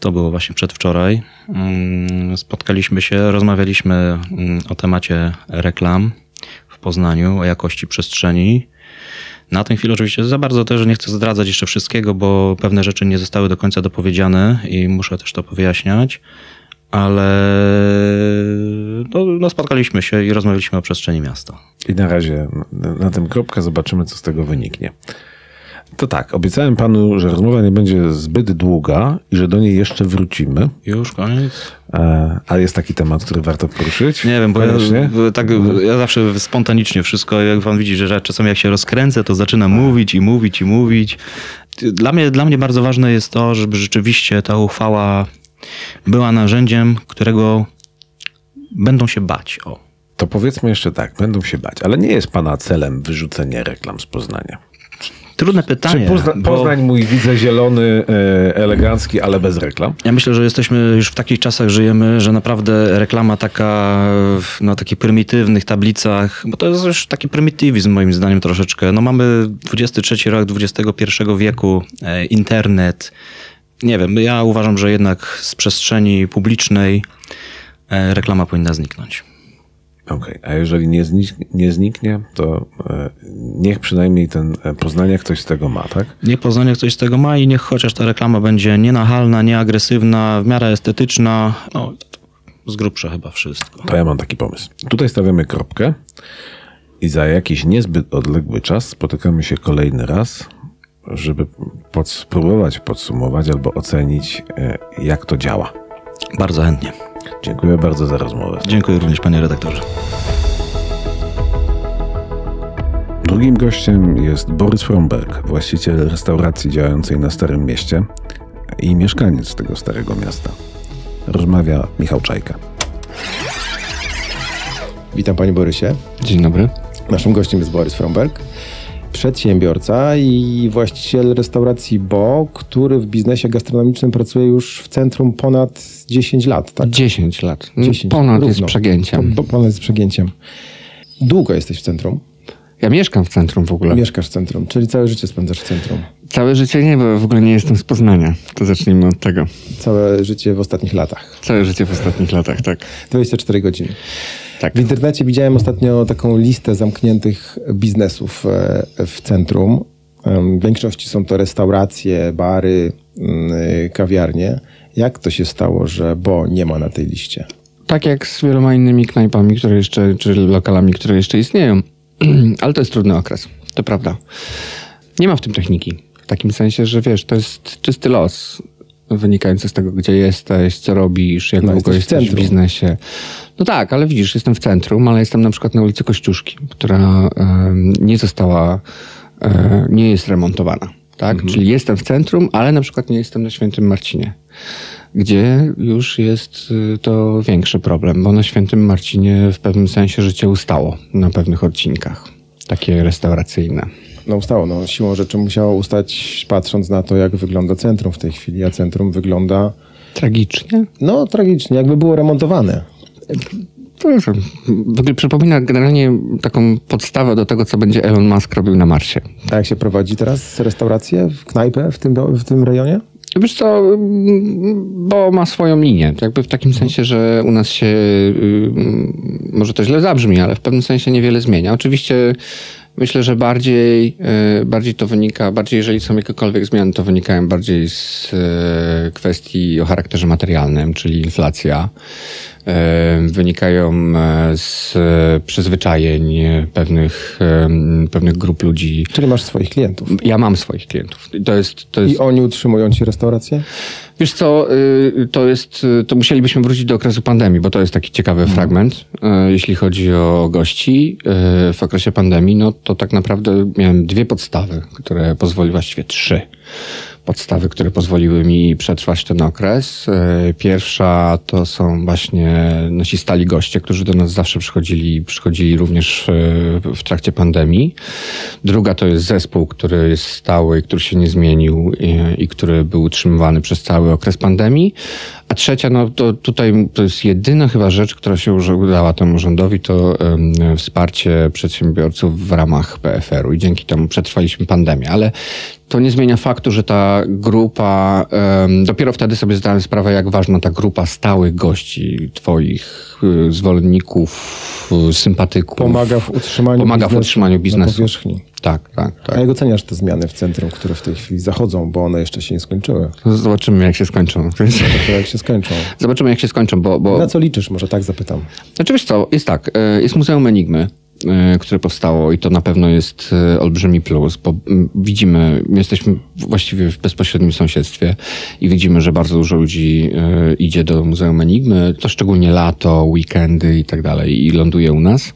Speaker 3: To było właśnie przedwczoraj. Mm, Spotkaliśmy się, rozmawialiśmy mm, o temacie reklam w Poznaniu, o jakości przestrzeni. Na tę chwilę oczywiście za bardzo też nie chcę zdradzać jeszcze wszystkiego, bo pewne rzeczy nie zostały do końca dopowiedziane i muszę też to powyjaśniać, ale no, no spotkaliśmy się i rozmawialiśmy o przestrzeni miasta.
Speaker 2: I na razie na, tym kropkę zobaczymy, co z tego wyniknie. To tak, obiecałem panu, że rozmowa nie będzie zbyt długa i że do niej jeszcze wrócimy.
Speaker 3: Już koniec?
Speaker 2: E, a jest taki temat, który warto poruszyć?
Speaker 3: Nie wiem, bo ja, tak, ja zawsze spontanicznie wszystko, jak pan widzi, że czasem jak się rozkręcę, to zaczynam mówić i mówić i mówić. Dla mnie, dla mnie bardzo ważne jest to, żeby rzeczywiście ta uchwała była narzędziem, którego będą się bać. O.
Speaker 2: To powiedzmy jeszcze tak, będą się bać, ale nie jest pana celem wyrzucenie reklam z Poznania.
Speaker 3: Trudne
Speaker 2: Czy
Speaker 3: pytanie.
Speaker 2: Pozna,
Speaker 3: bo
Speaker 2: Poznań mój widzę zielony, e, elegancki, ale bez reklam?
Speaker 3: Ja myślę, że jesteśmy już w takich czasach żyjemy, że naprawdę reklama taka na takich prymitywnych tablicach, bo to jest już taki prymitywizm moim zdaniem troszeczkę. No mamy 23 rok XXI wieku, e, internet. Nie wiem, ja uważam, że jednak z przestrzeni publicznej e, reklama powinna zniknąć.
Speaker 2: Okej, a jeżeli nie, znik, nie zniknie, to e, niech przynajmniej ten e, Poznania ktoś z tego ma, tak?
Speaker 3: Niech Poznanie coś z tego ma i niech chociaż ta reklama będzie nienachalna, nieagresywna, w miarę estetyczna. No, z grubsza chyba wszystko.
Speaker 2: To ja mam taki pomysł. Tutaj stawiamy kropkę i za jakiś niezbyt odległy czas spotykamy się kolejny raz, żeby pod, spróbować podsumować albo ocenić, e, jak to działa.
Speaker 3: Bardzo chętnie.
Speaker 2: Dziękuję bardzo za rozmowę.
Speaker 3: Dziękuję również panie redaktorze.
Speaker 2: Drugim gościem jest Borys Fromberg, właściciel restauracji działającej na Starym Mieście i mieszkaniec tego starego miasta. Rozmawia Michał Czajka.
Speaker 1: Witam panie Borysie.
Speaker 4: Dzień dobry.
Speaker 1: Naszym gościem jest Borys Fromberg, przedsiębiorca i właściciel restauracji Bo, który w biznesie gastronomicznym pracuje już w centrum ponad 10 lat, tak?
Speaker 4: 10 lat. No,
Speaker 1: 10,
Speaker 4: Ponad jest
Speaker 1: równo.
Speaker 4: przegięciem.
Speaker 1: Po, ponad jest przegięciem. Długo jesteś w centrum,
Speaker 4: Ja mieszkam w centrum w ogóle.
Speaker 1: mieszkasz w centrum, czyli całe życie spędzasz w centrum.
Speaker 4: Całe życie nie, bo w ogóle nie jestem z Poznania. To zacznijmy od tego.
Speaker 1: Całe życie w ostatnich latach.
Speaker 4: Całe życie w ostatnich latach, tak.
Speaker 1: 24 godziny.
Speaker 4: Tak.
Speaker 1: W internecie widziałem ostatnio taką listę zamkniętych biznesów e, w centrum. W większości są to restauracje, bary, mm, y, kawiarnie. Jak to się stało, że Bo nie ma na tej liście?
Speaker 4: Tak jak z wieloma innymi knajpami, które jeszcze, czy lokalami, które jeszcze istnieją. Ale to jest trudny okres. To prawda. Nie ma w tym techniki. W takim sensie, że wiesz, to jest czysty los wynikający z tego, gdzie jesteś, co robisz, jak
Speaker 1: No,
Speaker 4: długo
Speaker 1: jesteś w
Speaker 4: jesteś w, biznesie. No tak, ale widzisz, jestem w centrum, ale jestem na przykład na ulicy Kościuszki, która nie została, e, nie jest remontowana. Tak? Czyli jestem w centrum, ale na przykład nie jestem na Świętym Marcinie, gdzie już jest y, to większy problem, bo na Świętym Marcinie w pewnym sensie życie ustało na pewnych odcinkach, takie restauracyjne.
Speaker 1: No ustało, no siłą rzeczy musiało ustać, patrząc na to, jak wygląda centrum w tej chwili, a centrum wygląda,
Speaker 4: Tragicznie?
Speaker 1: no tragicznie, jakby było remontowane.
Speaker 4: W ogóle przypomina generalnie taką podstawę do tego, co będzie Elon Musk robił na Marsie.
Speaker 1: A jak się prowadzi teraz restaurację, w knajpę w tym, w tym rejonie?
Speaker 4: Wiesz co, bo ma swoją linię. Jakby w takim sensie, że u nas się, y, może to źle zabrzmi, ale w pewnym sensie niewiele zmienia. Oczywiście myślę, że bardziej, y, bardziej to wynika, bardziej jeżeli są jakiekolwiek zmiany, to wynikają bardziej z y, kwestii o charakterze materialnym, czyli inflacja. Y, Wynikają e, z e, przyzwyczajeń pewnych, pewnych grup ludzi.
Speaker 1: Czyli masz swoich klientów.
Speaker 4: Ja mam swoich klientów. To jest, to jest
Speaker 1: I oni utrzymują ci restaurację?
Speaker 4: Wiesz co, y, to jest, to musielibyśmy wrócić do okresu pandemii, bo to jest taki ciekawy fragment, y, jeśli chodzi o gości. W okresie pandemii, no to tak naprawdę miałem dwie podstawy, które pozwoliły, właściwie trzy, podstawy, które pozwoliły mi przetrwać ten okres. E, pierwsza to są właśnie nasi stali goście, którzy do nas zawsze przychodzili, przychodzili również e, w trakcie pandemii. Druga to jest zespół, który jest stały, który się nie zmienił i, i który był utrzymywany przez cały okres pandemii. A trzecia, no to tutaj to jest jedyna chyba rzecz, która się już udała temu rządowi, to um, wsparcie przedsiębiorców w ramach PFR-u i dzięki temu przetrwaliśmy pandemię. Ale to nie zmienia faktu, że ta grupa, dopiero wtedy sobie zdałem sprawę, jak ważna ta grupa stałych gości, twoich y, zwolenników, y, sympatyków.
Speaker 1: Pomaga w utrzymaniu
Speaker 4: Pomaga w
Speaker 1: biznesu
Speaker 4: utrzymaniu biznesu.
Speaker 1: Na powierzchni.
Speaker 4: Tak, tak, tak.
Speaker 1: A jak oceniasz te zmiany w centrum, które w tej chwili zachodzą, bo one jeszcze się nie skończyły?
Speaker 4: Zobaczymy, jak się skończą.
Speaker 1: Dopiero jak się skończą.
Speaker 4: Zobaczymy, jak się skończą, bo... bo...
Speaker 1: Na co liczysz? Może tak zapytam.
Speaker 4: Znaczy wiesz co, jest tak, e, jest Muzeum Enigmy, które powstało i to na pewno jest e, olbrzymi plus, bo widzimy, my jesteśmy właściwie w bezpośrednim sąsiedztwie i widzimy, że bardzo dużo ludzi idzie do Muzeum Enigmy, to szczególnie lato, weekendy i tak dalej i ląduje u nas.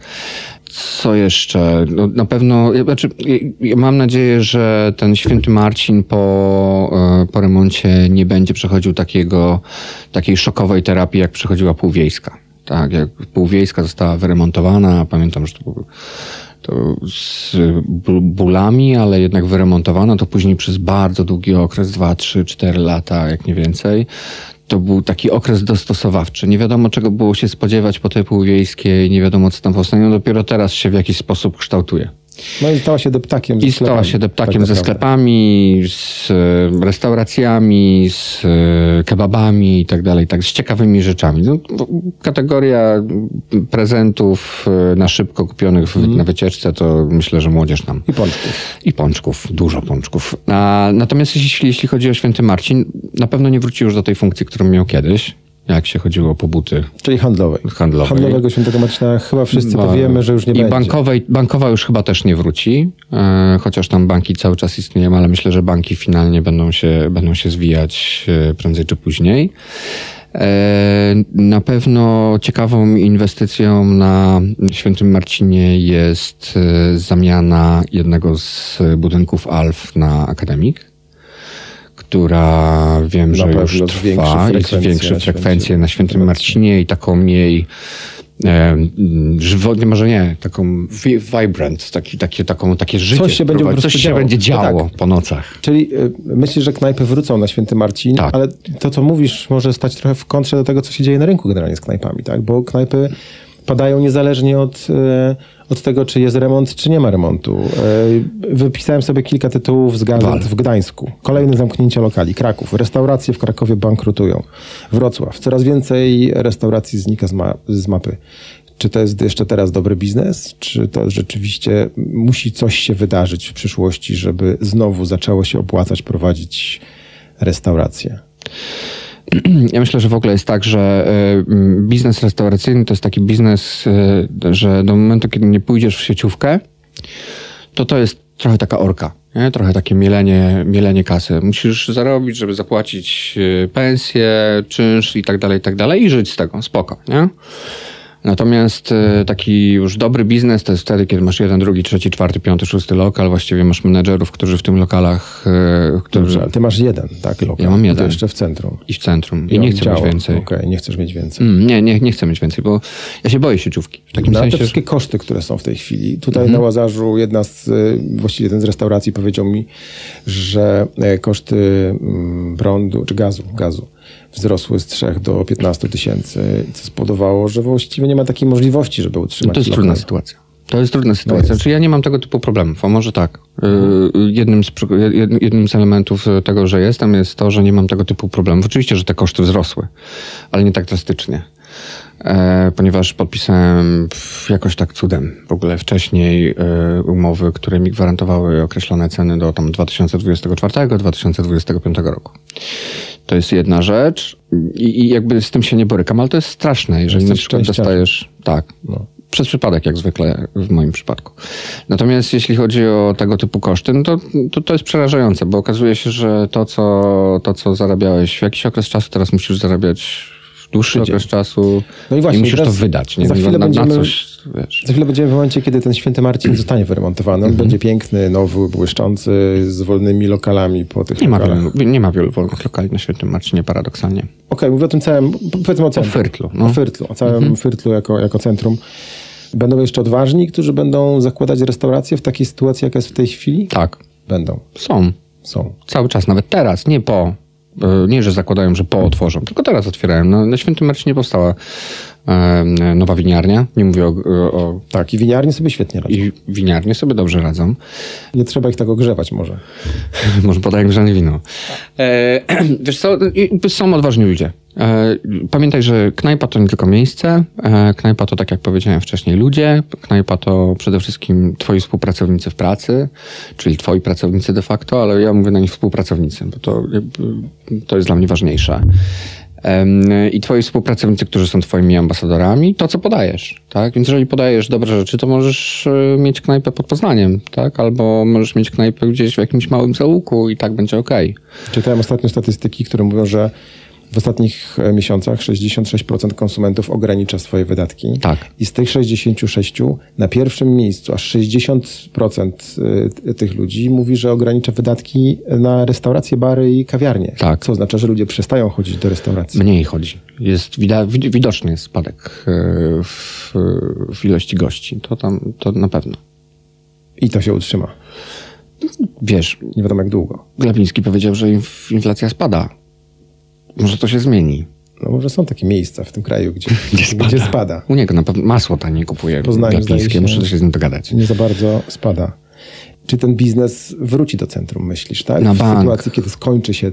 Speaker 4: Co jeszcze? No, na pewno, znaczy, ja mam nadzieję, że ten święty Marcin po, po remoncie nie będzie przechodził takiego, takiej szokowej terapii, jak przechodziła półwiejska. Tak, jak półwiejska została wyremontowana, pamiętam, że to był to z bólami, ale jednak wyremontowana, to później przez bardzo długi okres, 2, 3, 4 lata, jak nie więcej, to był taki okres dostosowawczy. Nie wiadomo, czego było się spodziewać po tej półwiejskiej, nie wiadomo, co tam powstanie. No dopiero teraz się w jakiś sposób kształtuje.
Speaker 1: No i stała się deptakiem
Speaker 4: ze I stała się deptakiem tak ze sklepami, z e, restauracjami, z e, kebabami i tak dalej, tak, z ciekawymi rzeczami. No, kategoria prezentów e, na szybko kupionych mm. na wycieczce, to myślę, że młodzież nam.
Speaker 1: I pączków.
Speaker 4: I pączków, dużo pączków. A, natomiast jeśli, jeśli chodzi o święty Marcin, na pewno nie wróci już do tej funkcji, którą miał kiedyś jak się chodziło po buty.
Speaker 1: Czyli handlowej.
Speaker 4: handlowej.
Speaker 1: Handlowego świętego Marcina chyba wszyscy ba powiemy, że już nie
Speaker 4: I
Speaker 1: będzie.
Speaker 4: Bankowej, bankowa już chyba też nie wróci, e, chociaż tam banki cały czas istnieją, ale myślę, że banki finalnie będą się, będą się zwijać e, prędzej czy później. E, na pewno ciekawą inwestycją na Świętym Marcinie jest e, zamiana jednego z budynków ALF na akademik która wiem, że już trwa, jest większe frekwencje na Świętym Marcinie i taką mniej e, żywotnie, może nie, taką vibrant, taki, takie, taką, takie życie.
Speaker 1: Coś się będzie,
Speaker 4: coś się będzie no działo tak. po nocach.
Speaker 1: Czyli y, myślisz, że knajpy wrócą na Święty Marcin, tak. ale to, co mówisz, może stać trochę w kontrze do tego, co się dzieje na rynku generalnie z knajpami, tak? Bo knajpy padają niezależnie od, e, od tego, czy jest remont, czy nie ma remontu. E, wypisałem sobie kilka tytułów z gazet w Gdańsku. Kolejne zamknięcie lokali. Kraków. Restauracje w Krakowie bankrutują. Wrocław. Coraz więcej restauracji znika z, ma z mapy. Czy to jest jeszcze teraz dobry biznes? Czy to rzeczywiście musi coś się wydarzyć w przyszłości, żeby znowu zaczęło się opłacać prowadzić restauracje?
Speaker 4: Ja myślę, że w ogóle jest tak, że e, biznes restauracyjny to jest taki biznes, e, że do momentu, kiedy nie pójdziesz w sieciówkę, to to jest trochę taka orka. Nie? Trochę takie mielenie, mielenie kasy. Musisz zarobić, żeby zapłacić e, pensję, czynsz i tak dalej, i tak dalej i żyć z tego, spoko, nie? Natomiast e, taki już dobry biznes to jest wtedy, kiedy masz jeden, drugi, trzeci, czwarty, piąty, szósty lokal. Właściwie masz menedżerów, którzy w tym lokalach...
Speaker 1: E, którzy... Dobrze, ty masz jeden, tak, lokal.
Speaker 4: Ja mam jeden.
Speaker 1: To jeszcze w centrum.
Speaker 4: I w centrum. I, I nie chcę mieć więcej.
Speaker 1: Okej, okay, nie chcesz mieć więcej.
Speaker 4: Mm, nie, nie, nie chcę mieć więcej, bo ja się boję sieciówki. W takim
Speaker 1: no,
Speaker 4: sensie,
Speaker 1: te wszystkie koszty, które są w tej chwili. Tutaj mhm. na Łazarzu jedna z, e, właściwie jeden z restauracji powiedział mi, że koszty mm, prądu, czy gazu, gazu wzrosły z 3 do 15 tysięcy, co spowodowało, że właściwie nie ma takiej możliwości, żeby utrzymać
Speaker 4: no To jest lokal. trudna sytuacja. To jest trudna sytuacja. No znaczy, ja nie mam tego typu problemów, a może tak. Mhm. Jednym, z, jednym z elementów tego, że jestem, jest to, że nie mam tego typu problemów. Oczywiście, że te koszty wzrosły, ale nie tak drastycznie. E, ponieważ podpisałem jakoś tak cudem w ogóle wcześniej e, umowy, które mi gwarantowały określone ceny do tam 2024-2025 roku. To jest jedna rzecz I, i jakby z tym się nie borykam, ale to jest straszne, jeżeli na przykład dostajesz... Tak. No przez przypadek, jak zwykle w moim przypadku. Natomiast jeśli chodzi o tego typu koszty, no to, to, to jest przerażające, bo okazuje się, że to co, to, co zarabiałeś w jakiś okres czasu, teraz musisz zarabiać dłuższy okres czasu
Speaker 1: No i właśnie,
Speaker 4: musisz to wydać. Nie?
Speaker 1: za chwilę
Speaker 4: na, na
Speaker 1: będziemy-
Speaker 4: coś, wiesz.
Speaker 1: Za chwilę będziemy w momencie, kiedy ten święty Marcin zostanie wyremontowany. On będzie piękny, nowy, błyszczący, z wolnymi lokalami po tych
Speaker 4: Nie ma, wielu, nie ma wielu wolnych lokali na Świętym Marcinie, paradoksalnie.
Speaker 1: Okej, mówię o tym całym, powiedzmy o centrum.
Speaker 4: Fyrtlu, no.
Speaker 1: O Fyrtlu, o całym Fyrtlu jako, jako centrum. Będą jeszcze odważni, którzy będą zakładać restaurację w takiej sytuacji, jaka jest w tej chwili?
Speaker 4: Tak,
Speaker 1: Będą,
Speaker 4: są.
Speaker 1: są.
Speaker 4: Cały czas, nawet teraz, nie po. E, Nie, że zakładają, że po otworzą, tylko teraz otwierają. No, na Świętym Marcinie powstała nowa winiarnia. Nie mówię o, o...
Speaker 1: Tak, i winiarnie sobie świetnie radzą.
Speaker 4: I winiarnie sobie dobrze radzą.
Speaker 1: Nie trzeba ich tak ogrzewać może.
Speaker 4: Może podaję grzane wino. E, wiesz co, są odważni ludzie. E, pamiętaj, że knajpa to nie tylko miejsce. E, knajpa to, tak jak powiedziałem wcześniej, ludzie. Knajpa to przede wszystkim twoi współpracownicy w pracy, czyli twoi pracownicy de facto, ale ja mówię na nich współpracownicy, bo to, to jest dla mnie ważniejsze. I twoi współpracownicy, którzy są twoimi ambasadorami, to co podajesz, tak? Więc jeżeli podajesz dobre rzeczy, to możesz e, mieć knajpę pod Poznaniem, tak? Albo możesz mieć knajpę gdzieś w jakimś małym załuku i tak będzie okej.
Speaker 1: Czytałem ostatnio statystyki, które mówią, że w ostatnich e, miesiącach 66% konsumentów ogranicza swoje wydatki.
Speaker 4: Tak.
Speaker 1: I z tych 66 na pierwszym miejscu aż 60% y, tych ludzi mówi, że ogranicza wydatki na restauracje, bary i kawiarnie.
Speaker 4: Tak.
Speaker 1: Co oznacza, że ludzie przestają chodzić do restauracji.
Speaker 4: Mniej chodzi. Jest widoczny jest spadek e, w, w ilości gości. To tam, to na pewno.
Speaker 1: I to się utrzyma.
Speaker 4: Wiesz,
Speaker 1: Nie wiadomo jak długo.
Speaker 4: Glapiński powiedział, że inf- inflacja spada. Może to się zmieni.
Speaker 1: No może są takie miejsca w tym kraju, gdzie,
Speaker 4: Gdzie spada.
Speaker 1: Gdzie spada.
Speaker 4: U niego na pewno masło taniej kupuje
Speaker 1: Poznaniu, się-
Speaker 4: Muszę się z nim dogadać.
Speaker 1: Nie za bardzo spada. Czy ten biznes wróci do centrum, myślisz, tak?
Speaker 4: Na
Speaker 1: w
Speaker 4: bank.
Speaker 1: sytuacji, kiedy skończy się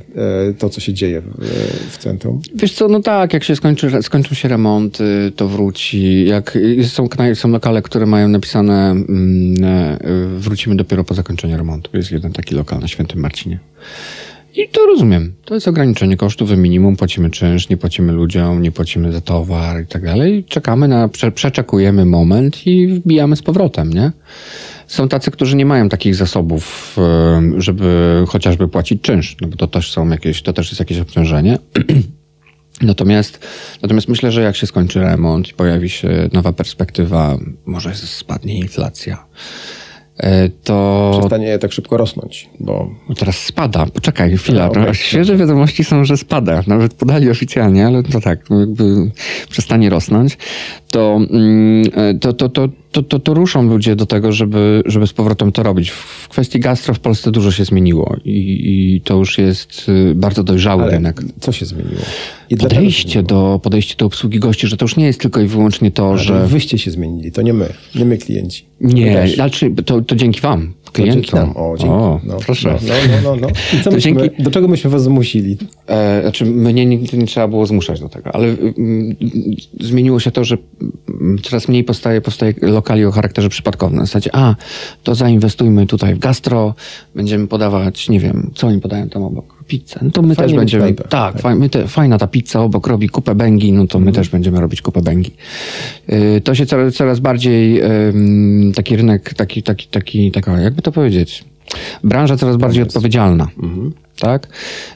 Speaker 1: e, to, co się dzieje w, e, w centrum.
Speaker 4: Wiesz co, no tak, jak się skończy, skończą się remonty, to wróci. Jak są, knaj- są lokale, które mają napisane mm, e, wrócimy dopiero po zakończeniu remontu. Jest jeden taki lokal na Świętym Marcinie. I to rozumiem. To jest ograniczenie kosztów minimum. Płacimy czynsz, nie płacimy ludziom, nie płacimy za towar i tak dalej. Czekamy na, prze, przeczekujemy moment i wbijamy z powrotem, nie? Są tacy, którzy nie mają takich zasobów, żeby chociażby płacić czynsz, no bo to też są jakieś, to też jest jakieś obciążenie. Natomiast, natomiast myślę, że jak się skończy remont i pojawi się nowa perspektywa, może spadnie inflacja, to
Speaker 1: Przestanie tak szybko rosnąć, bo
Speaker 4: no teraz spada. Poczekaj, chwila.
Speaker 1: A, okej.
Speaker 4: Świeże wiadomości są, że spada. Nawet podali oficjalnie, ale to tak, no jakby przestanie rosnąć. To, mm, e, to, to, to, to, to, to ruszą ludzie do tego, żeby, żeby z powrotem to robić. W kwestii gastro w Polsce dużo się zmieniło i, i to już jest y, bardzo dojrzały
Speaker 1: ale
Speaker 4: rynek.
Speaker 1: co się zmieniło? I
Speaker 4: Podejście
Speaker 1: zmieniło?
Speaker 4: do, podejście do obsługi gości, że to już nie jest tylko i wyłącznie to,
Speaker 1: Ale
Speaker 4: że...
Speaker 1: Wyście się zmienili, to nie my, nie my klienci.
Speaker 4: Nie, znaczy to, to dzięki wam,
Speaker 1: To
Speaker 4: klientom.
Speaker 1: dzięki nam. O, dzięki.
Speaker 4: O,
Speaker 1: no,
Speaker 4: proszę.
Speaker 1: No, no, no, no. I co myśmy,
Speaker 4: dzięki-
Speaker 1: Do czego myśmy was zmusili?
Speaker 4: E, znaczy, mnie nie, nie trzeba było zmuszać do tego, ale mm, zmieniło się to, że mm, coraz mniej powstaje, powstaje lokali o charakterze przypadkowym. Na zasadzie, a, to zainwestujmy tutaj w gastro, będziemy podawać, nie wiem, co oni podają tam obok? Pizzę. No to my
Speaker 1: Fajnie
Speaker 4: też będziemy. Tak,
Speaker 1: Tak.
Speaker 4: faj, my te, fajna ta pizza obok robi kupę bęgi, no to my też będziemy robić kupę bęgi. Y, to się coraz, coraz bardziej ym, taki rynek, taki, taki, taki, taka, jakby to powiedzieć, branża coraz bardziej odpowiedzialna. Tak?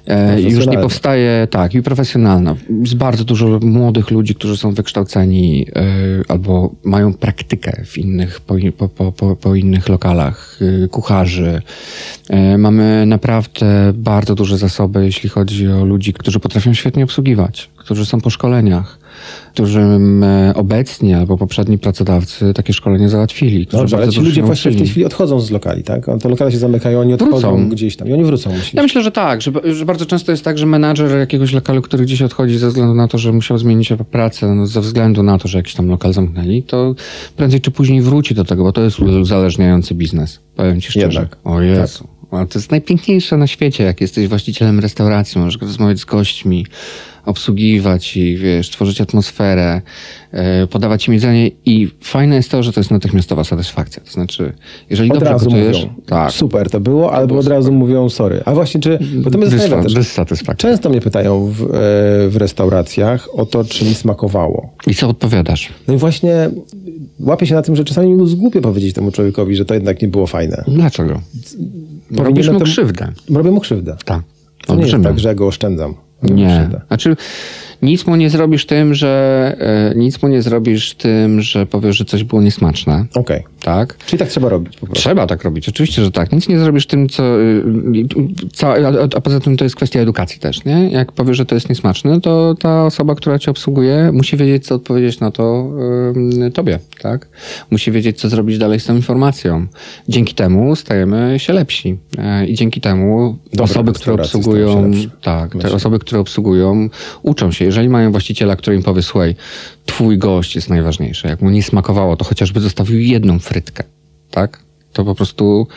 Speaker 4: E, już nie powstaje, tak, i profesjonalna. Jest bardzo dużo młodych ludzi, którzy są wykształceni e, albo mają praktykę w innych, po, po, po, po, innych lokalach, e, kucharzy. E, mamy naprawdę bardzo duże zasoby, jeśli chodzi o ludzi, którzy potrafią świetnie obsługiwać, którzy są po szkoleniach, którzy m, e, obecnie albo poprzedni pracodawcy takie szkolenie załatwili.
Speaker 1: Dobrze, ale ci ludzie właśnie w tej chwili odchodzą z lokali, tak? Te lokale się zamykają, oni odchodzą
Speaker 4: Wrócą.
Speaker 1: gdzieś tam i oni wrócą, myślisz?
Speaker 4: Ja myślę, że tak, że, że bardzo często jest tak, że menadżer jakiegoś lokalu, który gdzieś odchodzi ze względu na to, że musiał zmienić pracę, no, ze względu na to, że jakiś tam lokal zamknęli, to prędzej czy później wróci do tego, bo to jest uzależniający biznes. Powiem ci szczerze.
Speaker 1: Jednak.
Speaker 4: O Jezu. Ale to jest najpiękniejsze na świecie, jak jesteś właścicielem restauracji, możesz rozmawiać z gośćmi, obsługiwać i wiesz, tworzyć atmosferę, e, podawać im jedzenie i fajne jest to, że to jest natychmiastowa satysfakcja. To znaczy, jeżeli
Speaker 1: Od
Speaker 4: dobrze
Speaker 1: razu
Speaker 4: gotujesz,
Speaker 1: mówią,
Speaker 4: tak,
Speaker 1: super to było, albo od razu mówią sorry. A właśnie, czy, bo to mnie zastanawia też. Często mnie pytają w, e, w restauracjach o to, czy mi smakowało.
Speaker 4: I co odpowiadasz?
Speaker 1: No i właśnie łapię się na tym, że czasami mi zgłupie powiedzieć temu człowiekowi, że to jednak nie było fajne.
Speaker 4: Dlaczego? Robisz mu krzywdę.
Speaker 1: Robię mu krzywdę.
Speaker 4: Tak.
Speaker 1: To nie jest tak, że ja go oszczędzam.
Speaker 4: Nie.
Speaker 1: krzywdę.
Speaker 4: Znaczy, Nic mu nie zrobisz tym, że e, nic mu nie zrobisz tym, że powiesz, że coś było niesmaczne.
Speaker 1: Okej.
Speaker 4: Tak?
Speaker 1: Czyli tak trzeba robić.
Speaker 4: Trzeba tak robić, oczywiście, że tak. Nic nie zrobisz tym, co. y, co a, a poza tym to jest kwestia edukacji też, nie? Jak powiesz, że to jest niesmaczne, to ta osoba, która cię obsługuje, musi wiedzieć, co odpowiedzieć na to y, tobie, tak? Musi wiedzieć, co zrobić dalej z tą informacją. Dzięki temu stajemy się lepsi. E, I dzięki temu
Speaker 1: Dobre
Speaker 4: osoby, które obsługują, tak, te osoby, które obsługują, uczą się. Jeżeli mają właściciela, który im powie, słuchaj, twój gość jest najważniejszy. Jak mu nie smakowało, to chociażby zostawił jedną frytkę, tak? To po prostu,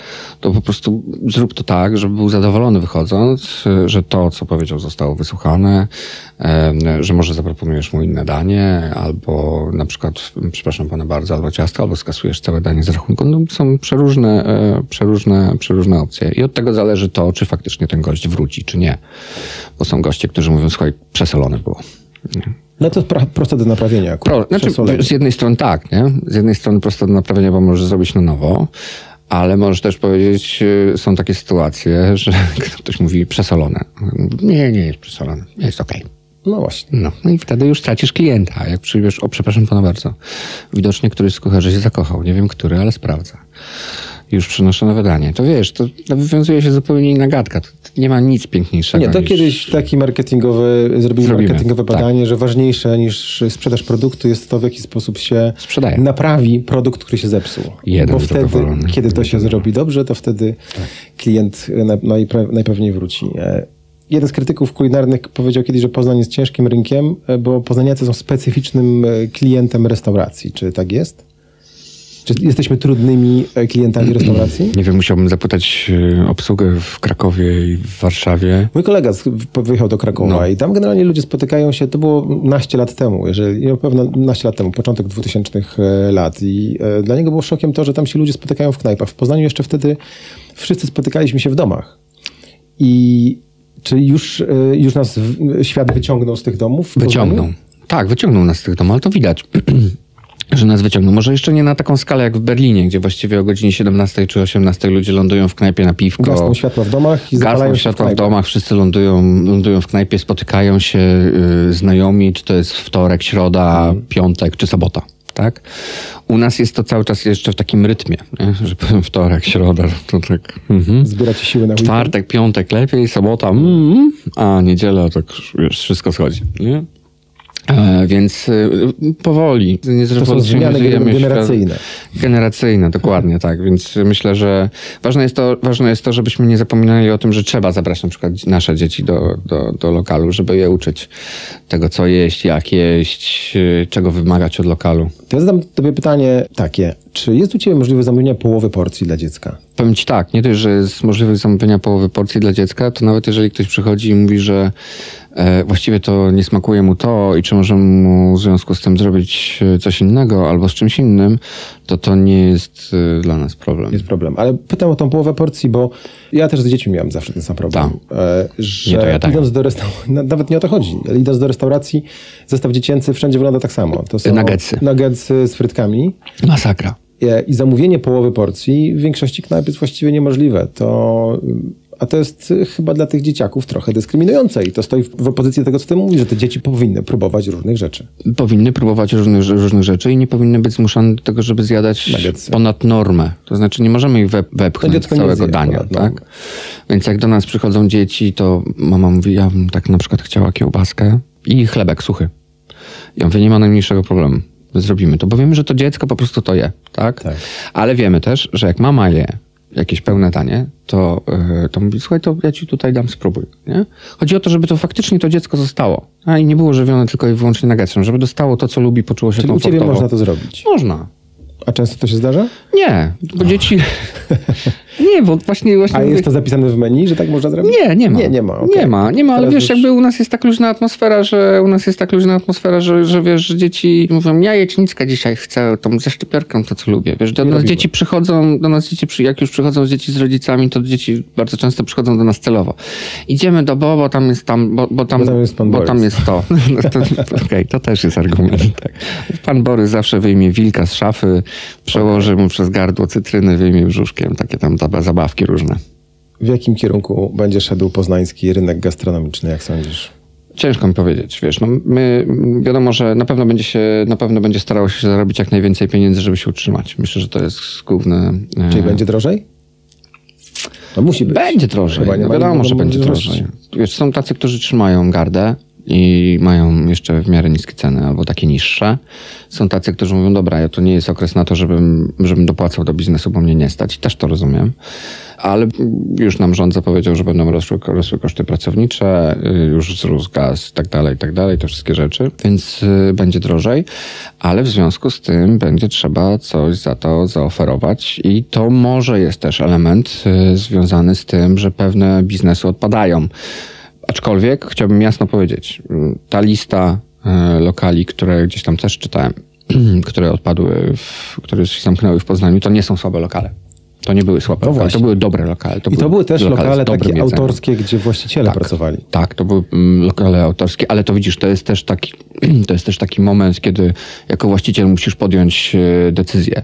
Speaker 4: to po prostu zrób to tak, żeby był zadowolony wychodząc, że to, co powiedział, zostało wysłuchane, że może zaproponujesz mu inne danie, albo na przykład, przepraszam pana bardzo, albo ciasto, albo skasujesz całe danie z rachunku. No, są przeróżne, e, przeróżne, przeróżne opcje. I od tego zależy to, czy faktycznie ten gość wróci, czy nie. Bo są goście, którzy mówią, słuchaj, przesolone było.
Speaker 1: No to pra- proste do naprawienia.
Speaker 4: Pro,
Speaker 1: akurat.
Speaker 4: znaczy,
Speaker 1: Przesolenie.
Speaker 4: z jednej strony tak, nie? Z jednej strony prosto do naprawienia, bo możesz zrobić na nowo, ale możesz też powiedzieć, y, są takie sytuacje, że ktoś mówi przesolone. Nie, nie jest przesolone. Jest okej.
Speaker 1: No właśnie.
Speaker 4: No, no i wtedy już tracisz klienta. Jak przyjdziesz, o przepraszam pana bardzo, widocznie któryś z kucharzy się zakochał. Nie wiem który, ale sprawdza. Już przynoszę nowe danie. To wiesz, to wywiązuje się zupełnie inna gadka. To nie ma nic piękniejszego.
Speaker 1: Nie, to
Speaker 4: niż...
Speaker 1: kiedyś taki marketingowy, zrobili
Speaker 4: Zrobimy,
Speaker 1: marketingowe
Speaker 4: tak.
Speaker 1: badanie, że ważniejsze niż sprzedaż produktu jest to, w jaki sposób się
Speaker 4: Sprzedaje.
Speaker 1: naprawi produkt, który się zepsuł.
Speaker 4: Jeden
Speaker 1: Bo wtedy, kiedy to się zrobi dobrze, to wtedy klient na- najpra- najpewniej wróci. E, Jeden z krytyków kulinarnych powiedział kiedyś, że Poznań jest ciężkim rynkiem, e, bo poznaniacy są specyficznym e, klientem restauracji. Czy tak jest? Czy jesteśmy trudnymi e, klientami restauracji?
Speaker 4: Nie wiem, musiałbym zapytać y, obsługę w Krakowie i w Warszawie.
Speaker 1: Mój kolega wyjechał do Krakowa
Speaker 4: No.
Speaker 1: i tam generalnie ludzie spotykają się, to było naście lat temu, jeżeli, na pewno naście lat temu, początek 2000 lat i e, dla niego było szokiem to, że tam się ludzie spotykają w knajpach. W Poznaniu jeszcze wtedy wszyscy spotykaliśmy się w domach. I czy już, e, już nas świat wyciągnął z tych domów?
Speaker 4: Wyciągnął. Tak, wyciągnął nas z tych domów, ale to widać, że nas wyciągnął. Może jeszcze nie na taką skalę jak w Berlinie, gdzie właściwie o godzinie 17 czy 18 ludzie lądują w knajpie na piwko.
Speaker 1: Gasną światła w domach i
Speaker 4: Gasną światła w
Speaker 1: knajpach.
Speaker 4: domach, wszyscy lądują, lądują w knajpie, spotykają się y, znajomi, czy to jest wtorek, środa,
Speaker 1: Mhm.
Speaker 4: piątek, czy sobota. Tak? U nas jest to cały czas jeszcze w takim rytmie, nie? że powiem wtorek, środa, to tak. Mhm.
Speaker 1: Zbieracie siły na weekend.
Speaker 4: Czwartek, piątek lepiej, sobota, mm, a niedziela to wiesz, wszystko schodzi. Nie? E, więc y, powoli, nie
Speaker 1: zmiany
Speaker 4: zrewolucjonizujemy świat-
Speaker 1: generacyjne.
Speaker 4: Generacyjne, dokładnie tak. Więc myślę, że ważne jest, to, ważne jest to, żebyśmy nie zapominali o tym, że trzeba zabrać na przykład nasze dzieci do, do, do lokalu, żeby je uczyć tego, co jeść, jak jeść, y, czego wymagać od lokalu.
Speaker 1: Ja zadam tobie pytanie takie. Czy jest u ciebie możliwe zamówienie połowy porcji dla dziecka?
Speaker 4: Powiem ci tak, nie dość, że jest możliwość zamówienia połowy porcji dla dziecka, to nawet jeżeli ktoś przychodzi i mówi, że e, właściwie to nie smakuje mu to i czy możemy mu w związku z tym zrobić e, coś innego albo z czymś innym, to to nie jest e, dla nas problem.
Speaker 1: jest problem. Ale pytam o tą połowę porcji, bo ja też z dziećmi miałem zawsze ten sam problem. E, że
Speaker 4: Nie, to tak.
Speaker 1: idąc do restauracji, nawet nie o to chodzi, ale idąc do restauracji, zestaw dziecięcy wszędzie wygląda tak samo. To są
Speaker 4: Nuggetsy.
Speaker 1: nuggetsy z frytkami.
Speaker 4: Masakra.
Speaker 1: E, I zamówienie połowy porcji w większości knajp jest właściwie niemożliwe. To, a to jest y, chyba dla tych dzieciaków trochę dyskryminujące i to stoi w, opozycji do tego, co ty mówisz, że te dzieci powinny próbować różnych rzeczy.
Speaker 4: Powinny próbować różnych, różnych rzeczy i nie powinny być zmuszane do tego, żeby zjadać ponad normę. To znaczy nie możemy ich we,
Speaker 1: To
Speaker 4: wepchnąć całego dania. Tak? Więc jak do nas przychodzą dzieci, to mama mówi, ja bym tak na przykład chciała kiełbaskę i chlebek suchy. Ja mówię, nie ma najmniejszego problemu. Zrobimy to, bo wiemy, że to dziecko po prostu to je, tak?
Speaker 1: Tak.
Speaker 4: Ale wiemy też, że jak mama je jakieś pełne danie, to, yy, to mówi, słuchaj, to ja ci tutaj dam, spróbuj. Nie? Chodzi o to, żeby to faktycznie to dziecko zostało. A i nie było żywione tylko i wyłącznie nuggetsem, żeby dostało to, co lubi, poczuło się
Speaker 1: Czyli u
Speaker 4: komfortowo.
Speaker 1: ciebie można to zrobić.
Speaker 4: Można.
Speaker 1: A często to się zdarza?
Speaker 4: Nie, bo dzieci... nie, bo właśnie... właśnie
Speaker 1: A
Speaker 4: mówię-
Speaker 1: jest to zapisane w menu, że tak można zrobić?
Speaker 4: nie, nie ma.
Speaker 1: Nie, nie ma. okej.
Speaker 4: Nie ma, nie ma, ale
Speaker 1: Teraz
Speaker 4: wiesz,
Speaker 1: już-
Speaker 4: jakby u nas jest tak luźna atmosfera, że u nas jest tak luźna atmosfera, że, że wiesz, że dzieci mówią, ja jecznickę dzisiaj chcę, tą ze szczypiorką to, co lubię. Wiesz, do
Speaker 1: Nie
Speaker 4: nas
Speaker 1: robimy.
Speaker 4: dzieci przychodzą, do nas dzieci, przy- jak już przychodzą z dzieci z rodzicami, to dzieci bardzo często przychodzą do nas celowo. Idziemy do Bo, bo tam jest tam, bo, bo tam,
Speaker 1: Bo tam jest
Speaker 4: bo tam jest to. No Okej, to też jest argument. Tak. Pan Borys zawsze wyjmie wilka z szafy, przełoży mu przez gardło cytryny, wyjmie brzuszkiem, takie tam zabawki różne.
Speaker 1: W jakim kierunku będzie szedł poznański rynek gastronomiczny, jak sądzisz?
Speaker 4: Ciężko mi powiedzieć, wiesz, no my, wiadomo, że na pewno będzie się, na pewno będzie starało się zarobić jak najwięcej pieniędzy, żeby się utrzymać. Myślę, że to jest główne.
Speaker 1: Czyli będzie drożej? No musi być.
Speaker 4: Będzie drożej. No wiadomo, że będzie drożej. Wiesz, są tacy, którzy trzymają gardę i mają jeszcze w miarę niskie ceny albo takie niższe. Są tacy, którzy mówią, dobra, ja to nie jest okres na to, żebym, żebym dopłacał do biznesu, bo mnie nie stać. I też to rozumiem. Ale już nam rząd zapowiedział, że będą rosły, rosły koszty pracownicze, y, już wzrósł gaz tak dalej, tak dalej, te wszystkie rzeczy, więc y, będzie drożej, ale w związku z tym będzie trzeba coś za to zaoferować i to może jest też element y, związany z tym, że pewne biznesy odpadają. Aczkolwiek chciałbym jasno powiedzieć, y, ta lista y, lokali, które gdzieś tam też czytałem, które odpadły, w, które się zamknęły w Poznaniu, to nie są słabe lokale. To nie były słabe
Speaker 1: No
Speaker 4: lokale, to
Speaker 1: właśnie.
Speaker 4: były dobre lokale.
Speaker 1: I to były też lokale
Speaker 4: dobrym
Speaker 1: takie
Speaker 4: jedzeniem.
Speaker 1: autorskie, gdzie właściciele
Speaker 4: Tak.
Speaker 1: pracowali.
Speaker 4: Tak, to były mm, lokale autorskie, ale to widzisz, to jest też taki, to jest też taki moment, kiedy jako właściciel musisz podjąć e, decyzję.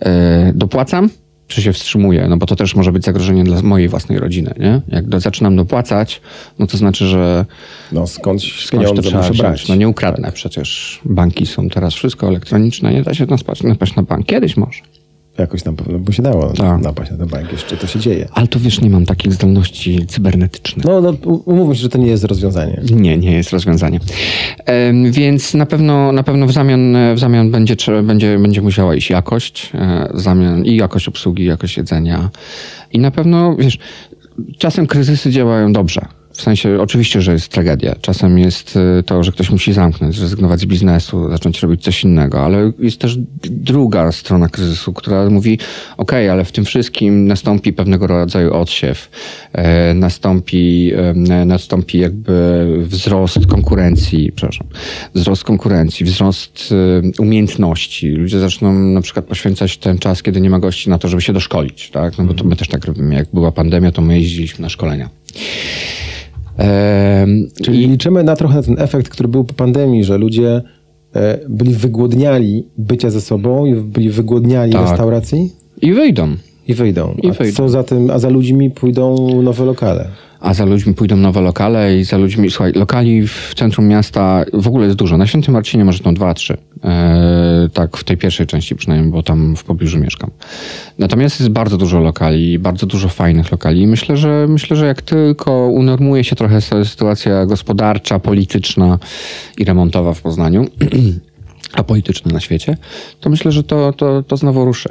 Speaker 4: E, Dopłacam, czy się wstrzymuję? No bo to też może być zagrożenie dla mojej własnej rodziny, nie? Jak do, zaczynam dopłacać, no to znaczy, że
Speaker 1: No skądś
Speaker 4: skądś to trzeba
Speaker 1: muszę brać. Tak.
Speaker 4: No nie ukradnę przecież. Banki są teraz wszystko elektroniczne, nie da się napaść, napaść na bank. Kiedyś może.
Speaker 1: Jakoś tam pewno by się dało
Speaker 4: Tak.
Speaker 1: napaść na ten bank. Jeszcze to się dzieje.
Speaker 4: Ale to wiesz, nie mam takich zdolności cybernetycznych.
Speaker 1: No, no umówmy się, że to nie jest rozwiązanie.
Speaker 4: Nie, nie jest rozwiązanie. Więc na pewno, na pewno w zamian, w zamian będzie, będzie, będzie musiała iść jakość, e, zamian i jakość obsługi, i jakość jedzenia. I na pewno, wiesz, czasem kryzysy działają dobrze. W sensie, oczywiście, że jest tragedia. Czasem jest e, to, że ktoś musi zamknąć, zrezygnować z biznesu, zacząć robić coś innego, ale jest też druga strona kryzysu, która mówi, ok, ale w tym wszystkim nastąpi pewnego rodzaju odsiew, e, nastąpi, nastąpi jakby wzrost konkurencji, przepraszam, wzrost konkurencji, wzrost e, umiejętności. Ludzie zaczną na przykład poświęcać ten czas, kiedy nie ma gości na to, żeby się doszkolić, tak? No bo to my też tak robimy. Jak była pandemia, to my jeździliśmy na szkolenia.
Speaker 1: Czyli
Speaker 4: i-
Speaker 1: liczymy na trochę na ten efekt, który był po pandemii, że ludzie e, byli wygłodniali bycia ze sobą i byli wygłodniali
Speaker 4: Tak.
Speaker 1: restauracji
Speaker 4: I wyjdą.
Speaker 1: i wyjdą.
Speaker 4: I
Speaker 1: a
Speaker 4: wyjdą.
Speaker 1: co za tym, a za ludźmi pójdą nowe lokale.
Speaker 4: A za ludźmi pójdą nowe lokale i za ludźmi, słuchaj, lokali w centrum miasta w ogóle jest dużo. Na Świętym Marcinie może są dwa, trzy. E, tak, w tej pierwszej części przynajmniej, bo tam w pobliżu mieszkam. Natomiast jest bardzo dużo lokali, bardzo dużo fajnych lokali. I myślę, że myślę, że jak tylko unormuje się trochę sy- sytuacja gospodarcza, polityczna i remontowa w Poznaniu, a polityczne na świecie, to myślę, że to, to, to znowu ruszy.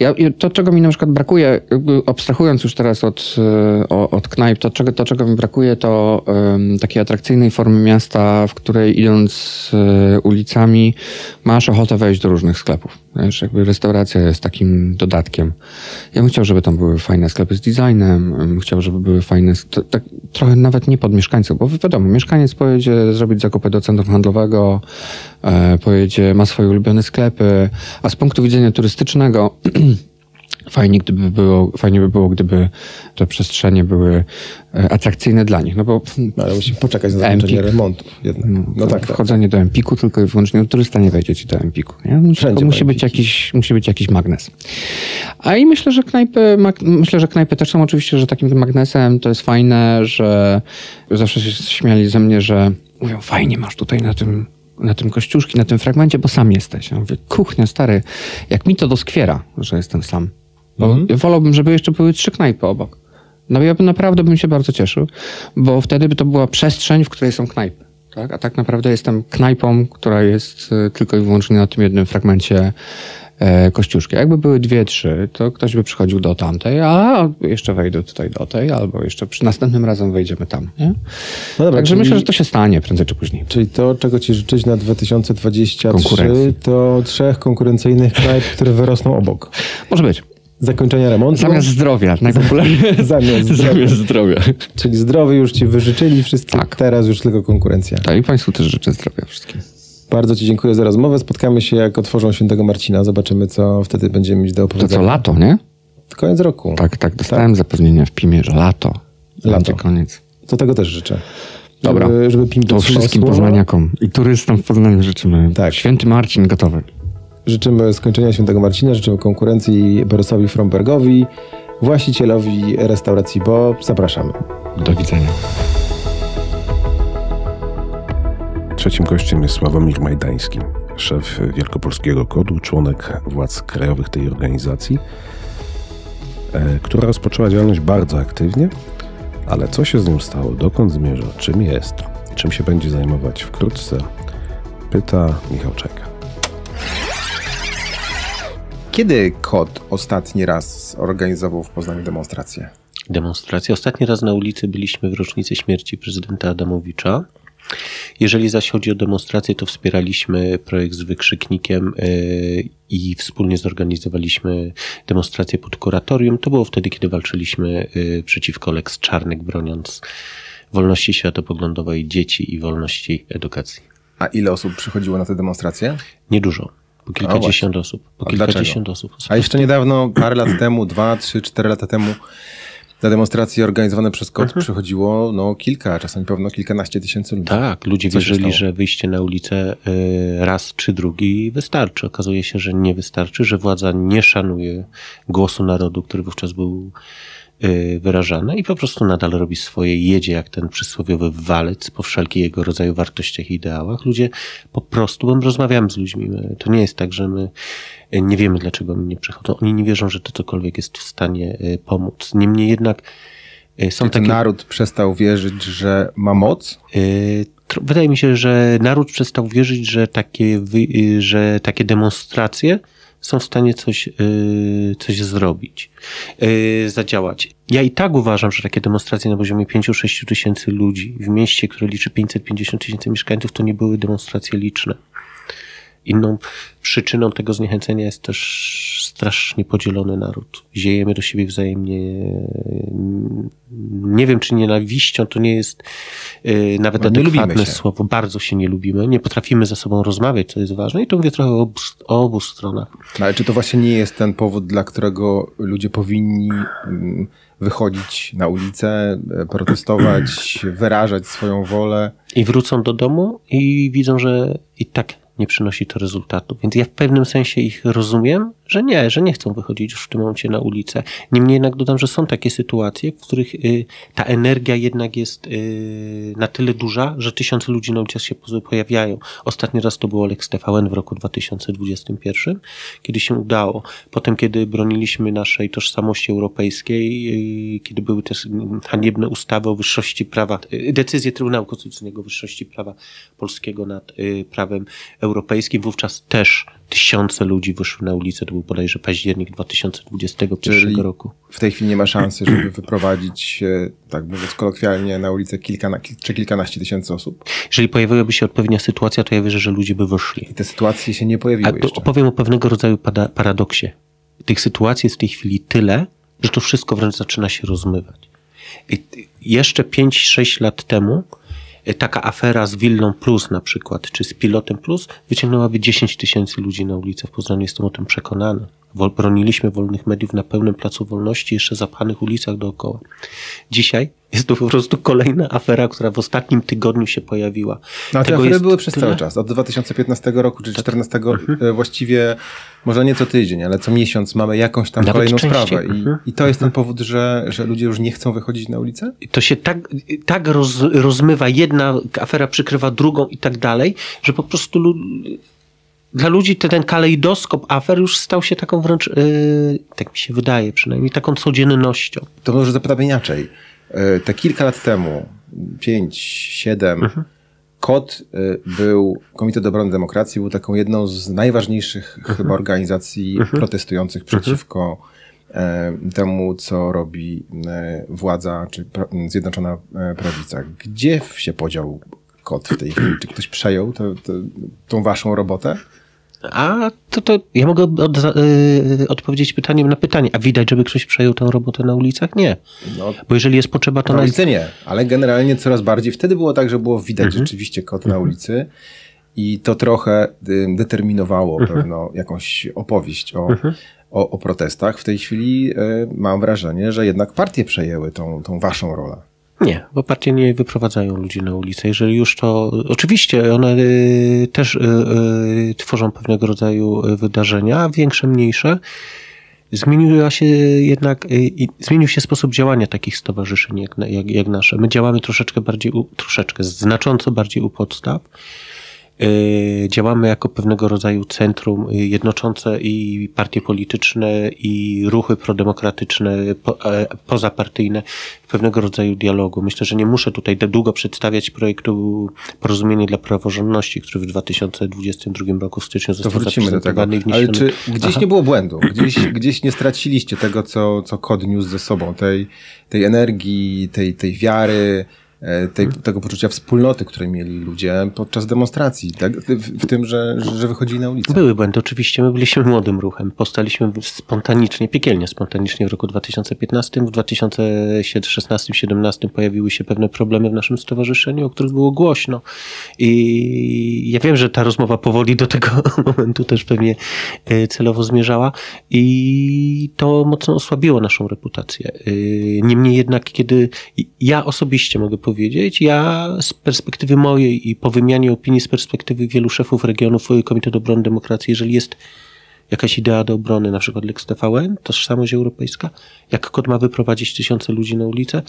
Speaker 4: Ja, to, czego mi na przykład brakuje, abstrahując już teraz od, e, od knajp, to czego, to, czego mi brakuje, to em, takiej atrakcyjnej formy miasta, w której idąc e, ulicami masz ochotę wejść do różnych sklepów. Wiesz, jakby restauracja jest takim dodatkiem. Ja bym chciał, żeby tam były fajne sklepy z designem, chciał, żeby były fajne, tak, trochę nawet nie pod mieszkańców, bo wiadomo, mieszkaniec pojedzie zrobić zakupy do centrum handlowego, e, pojedzie, ma swoje ulubione sklepy, a z punktu widzenia turystycznego fajnie, gdyby było, fajnie by było, gdyby te przestrzenie były e, atrakcyjne dla nich, no bo
Speaker 1: No, ale musimy poczekać na zakończenie remontów jednak. No tak, tak.
Speaker 4: Wchodzenie do Empiku tylko i wyłącznie, no, turysta nie wejdzie ci do Empiku. Nie? Musi, musi, być jakiś, musi być jakiś magnes. A i myślę, że knajpy, myślę, że knajpy też są oczywiście, że takim magnesem to jest fajne, że zawsze się śmiali ze mnie, że mówią, fajnie masz tutaj na tym na tym kościuszki, na tym fragmencie, bo sam jesteś. Ja mówię, kuchnia, stary, jak mi to doskwiera, że jestem sam. Bo
Speaker 1: Mhm.
Speaker 4: ja wolałbym, żeby jeszcze były trzy knajpy obok. No ja bym naprawdę bym się bardzo cieszył, bo wtedy by to była przestrzeń, w której są knajpy. Tak? A tak naprawdę jestem knajpą, która jest e, tylko i wyłącznie na tym jednym fragmencie kościuszki. Jakby były dwie, trzy, to ktoś by przychodził do tamtej, a jeszcze wejdę tutaj do tej, albo jeszcze przy następnym razem wejdziemy tam. Nie?
Speaker 1: No dobra,
Speaker 4: Także
Speaker 1: czyli-
Speaker 4: myślę, że to się stanie prędzej czy później.
Speaker 1: Czyli to, czego ci życzyć na 2023,
Speaker 4: Konkurencji.
Speaker 1: to trzech konkurencyjnych knajp, które wyrosną obok.
Speaker 4: Może być.
Speaker 1: Zakończenia remontu.
Speaker 4: Zamiast zdrowia, najpopularniejsze.
Speaker 1: Zamiast zdrowia.
Speaker 4: Zamiast zdrowia.
Speaker 1: Czyli zdrowy już ci wyżyczyli wszyscy,
Speaker 4: Tak.
Speaker 1: teraz już tylko konkurencja.
Speaker 4: Tak, i Państwu też życzę zdrowia wszystkim.
Speaker 1: Bardzo ci dziękuję za rozmowę. Spotkamy się jak otworzą Świętego Marcina. Zobaczymy, co wtedy będziemy mieć do
Speaker 4: To
Speaker 1: opowiedzenia.
Speaker 4: co, lato, nie?
Speaker 1: Koniec roku.
Speaker 4: Tak, tak, dostałem zapewnienie w PIM-ie, że lato.
Speaker 1: Lato.
Speaker 4: Będzie koniec.
Speaker 1: To tego też życzę.
Speaker 4: Dobra.
Speaker 1: Żeby, żeby PIM
Speaker 4: To wszystkim
Speaker 1: słowa.
Speaker 4: poznaniakom i turystom w Poznaniu życzymy.
Speaker 1: Tak.
Speaker 4: Święty Marcin gotowy.
Speaker 1: Życzymy skończenia Świętego Marcina, życzymy konkurencji Borysowi Frombergowi, właścicielowi restauracji Bo. Zapraszamy.
Speaker 4: Do widzenia.
Speaker 2: Trzecim gościem jest Sławomir Majdański, szef Wielkopolskiego Kodu, członek władz krajowych tej organizacji, e, która rozpoczęła działalność bardzo aktywnie, ale co się z nią stało, dokąd zmierza, czym jest, czym się będzie zajmować wkrótce, pyta Michał Czajka.
Speaker 1: Kiedy KOD ostatni raz organizował w Poznaniu demonstrację?
Speaker 5: Demonstrację. Ostatni raz na ulicy byliśmy w rocznicy śmierci prezydenta Adamowicza. Jeżeli zaś chodzi o demonstrację, to wspieraliśmy projekt z wykrzyknikiem yy, i wspólnie zorganizowaliśmy demonstrację pod kuratorium. To było wtedy, kiedy walczyliśmy yy, przeciwko Lex Czarnek, broniąc wolności światopoglądowej dzieci i wolności edukacji.
Speaker 1: A ile osób przychodziło na te demonstracje?
Speaker 5: Niedużo. Po kilkadziesiąt osób. Po kilkadziesiąt osób.
Speaker 1: A jeszcze niedawno, parę lat temu, dwa, trzy, cztery lata temu, na demonstracje organizowane przez KOD przychodziło no, kilka, czasami pewno kilkanaście tysięcy ludzi.
Speaker 5: Tak, ludzie
Speaker 1: Co
Speaker 5: wierzyli, że wyjście na ulicę y, raz czy drugi wystarczy. Okazuje się, że nie wystarczy, że władza nie szanuje głosu narodu, który wówczas był y, wyrażany i po prostu nadal robi swoje, jedzie jak ten przysłowiowy walec po wszelkich jego rodzaju wartościach i ideałach. Ludzie po prostu, bo my rozmawiamy z ludźmi, to nie jest tak, że my y, nie wiemy, dlaczego oni nie przychodzą. Oni nie wierzą, że to cokolwiek jest w stanie y, pomóc. Niemniej jednak są
Speaker 1: Czy
Speaker 5: takie
Speaker 1: naród przestał wierzyć, że ma moc?
Speaker 5: Y, Wydaje mi się, że naród przestał wierzyć, że takie, że takie demonstracje są w stanie coś, y, coś zrobić, y, zadziałać. Ja i tak uważam, że takie demonstracje na poziomie 5-6 tysięcy ludzi w mieście, które liczy 550 tysięcy mieszkańców, to nie były demonstracje liczne. Inną przyczyną tego zniechęcenia jest też strasznie podzielony naród. Ziejemy do siebie wzajemnie. Nie wiem, czy nienawiścią to nie jest yy, nawet
Speaker 1: No,
Speaker 5: adekwatne słowo. Bardzo się nie lubimy. Nie potrafimy ze sobą rozmawiać, co jest ważne. I to mówię trochę o obu, o obu stronach.
Speaker 1: No, ale czy to właśnie nie jest ten powód, dla którego ludzie powinni mm, wychodzić na ulicę, e, protestować, wyrażać swoją wolę?
Speaker 5: I wrócą do domu i widzą, że i tak nie przynosi to rezultatu. Więc ja w pewnym sensie ich rozumiem, że nie, że nie chcą wychodzić już w tym momencie na ulicę. Niemniej jednak dodam, że są takie sytuacje, w których y, ta energia jednak jest y, na tyle duża, że tysiące ludzi na ulicach się po- pojawiają. Ostatni raz to było Lex TVN w roku 2021, kiedy się udało. Potem, kiedy broniliśmy naszej tożsamości europejskiej, y, kiedy były też haniebne ustawy o wyższości prawa, decyzje Trybunału Konstytucyjnego o wyższości prawa polskiego nad prawem europejskim, wówczas też tysiące ludzi wyszły na ulicę. To był bodajże październik 2021
Speaker 1: Czyli
Speaker 5: roku.
Speaker 1: w tej chwili nie ma szansy, żeby wyprowadzić, tak mówiąc kolokwialnie, na ulicę kilka, czy kilkanaście tysięcy osób.
Speaker 5: Jeżeli pojawiłaby się odpowiednia sytuacja, to ja wierzę, że ludzie by wyszli.
Speaker 1: I te sytuacje się nie
Speaker 5: A
Speaker 1: pojawiły
Speaker 5: to
Speaker 1: jeszcze.
Speaker 5: opowiem o pewnego rodzaju paradoksie. Tych sytuacji jest w tej chwili tyle, że to wszystko wręcz zaczyna się rozmywać. I jeszcze 5-6 lat temu taka afera z Willą Plus na przykład, czy z Pilotem Plus wyciągnęłaby 10 tysięcy ludzi na ulicę w Poznaniu. Jestem o tym przekonany. Broniliśmy wolnych mediów na pełnym placu wolności, jeszcze zapchanych ulicach dookoła. Dzisiaj jest to po prostu kolejna afera, która w ostatnim tygodniu się pojawiła.
Speaker 1: No, a te
Speaker 5: Tego
Speaker 1: afery były przez
Speaker 5: tyle.
Speaker 1: cały czas. Od 2015 roku czy
Speaker 5: Tak.
Speaker 1: 2014 e, właściwie, może nie co tydzień, ale co miesiąc mamy jakąś tam
Speaker 5: Nawet
Speaker 1: kolejną
Speaker 5: częściej.
Speaker 1: sprawę. I,
Speaker 5: Mhm.
Speaker 1: I to jest ten powód, że, że ludzie już nie chcą wychodzić na ulicę?
Speaker 5: to się tak, tak roz, rozmywa, jedna afera przykrywa drugą i tak dalej, że po prostu dla ludzi ten, ten kalejdoskop afer już stał się taką wręcz, yy, tak mi się wydaje przynajmniej, taką codziennością.
Speaker 1: To może zapytam inaczej. E, Te kilka lat temu, pięć, siedem,
Speaker 5: Mhm.
Speaker 1: KOD e, był, Komitet Obrony Demokracji był taką jedną z najważniejszych
Speaker 5: Mhm.
Speaker 1: chyba organizacji protestujących przeciwko e, temu, co robi e, władza, czy Zjednoczona Prawica. Gdzie się podział KOD w tej chwili? Czy ktoś przejął to, to, tą waszą robotę?
Speaker 5: A to, to ja mogę od, yy, odpowiedzieć pytaniem na pytanie. A widać, żeby ktoś przejął tę robotę na ulicach? Nie.
Speaker 1: No,
Speaker 5: Bo jeżeli jest potrzeba, to
Speaker 1: na
Speaker 5: na,
Speaker 1: ulicy nie, ale generalnie coraz bardziej. Wtedy było tak, że było widać rzeczywiście kot na ulicy i to trochę y, determinowało pewno jakąś opowieść o, o, o protestach. W tej chwili y, mam wrażenie, że jednak partie przejęły tą, tą waszą rolę.
Speaker 5: Nie, bo partie nie wyprowadzają ludzi na ulicę. Jeżeli już to. Oczywiście one y, też y, y, tworzą pewnego rodzaju wydarzenia, większe, mniejsze. Zmieniła się jednak, zmienił się sposób działania takich stowarzyszeń jak, jak, jak nasze. My działamy troszeczkę bardziej, troszeczkę, znacząco bardziej u podstaw. Y, działamy jako pewnego rodzaju centrum y, jednoczące i partie polityczne, i ruchy prodemokratyczne, po, e, pozapartyjne pewnego rodzaju dialogu. Myślę, że nie muszę tutaj długo przedstawiać projektu Porozumienie dla Praworządności, który w 2022 roku w styczniu został
Speaker 1: do
Speaker 5: zaprezentowany i
Speaker 1: Ale czy gdzieś nie było błędu? Gdzieś, gdzieś nie straciliście tego, co, co kod niósł ze sobą, tej, tej energii, tej, tej wiary, e, tej, tego poczucia wspólnoty, które mieli ludzie podczas demonstracji, tak? w, w tym, że, że wychodzili na ulicę.
Speaker 5: Były błędy, oczywiście. My byliśmy młodym ruchem. Powstaliśmy spontanicznie, piekielnie spontanicznie w roku 2015. W 2016-2017 pojawiły się pewne problemy w naszym stowarzyszeniu, o których było głośno. I ja wiem, że ta rozmowa powoli do tego momentu też pewnie e, celowo zmierzała i to mocno osłabiło naszą reputację. E, Niemniej jednak, kiedy ja osobiście mogę powiedzieć, ja z perspektywy mojej i po wymianie opinii z perspektywy wielu szefów regionów Komitetu Obrony Demokracji, jeżeli jest jakaś idea do obrony, na przykład Lex TVN, tożsamość europejska, jak kod ma wyprowadzić tysiące ludzi na ulicę,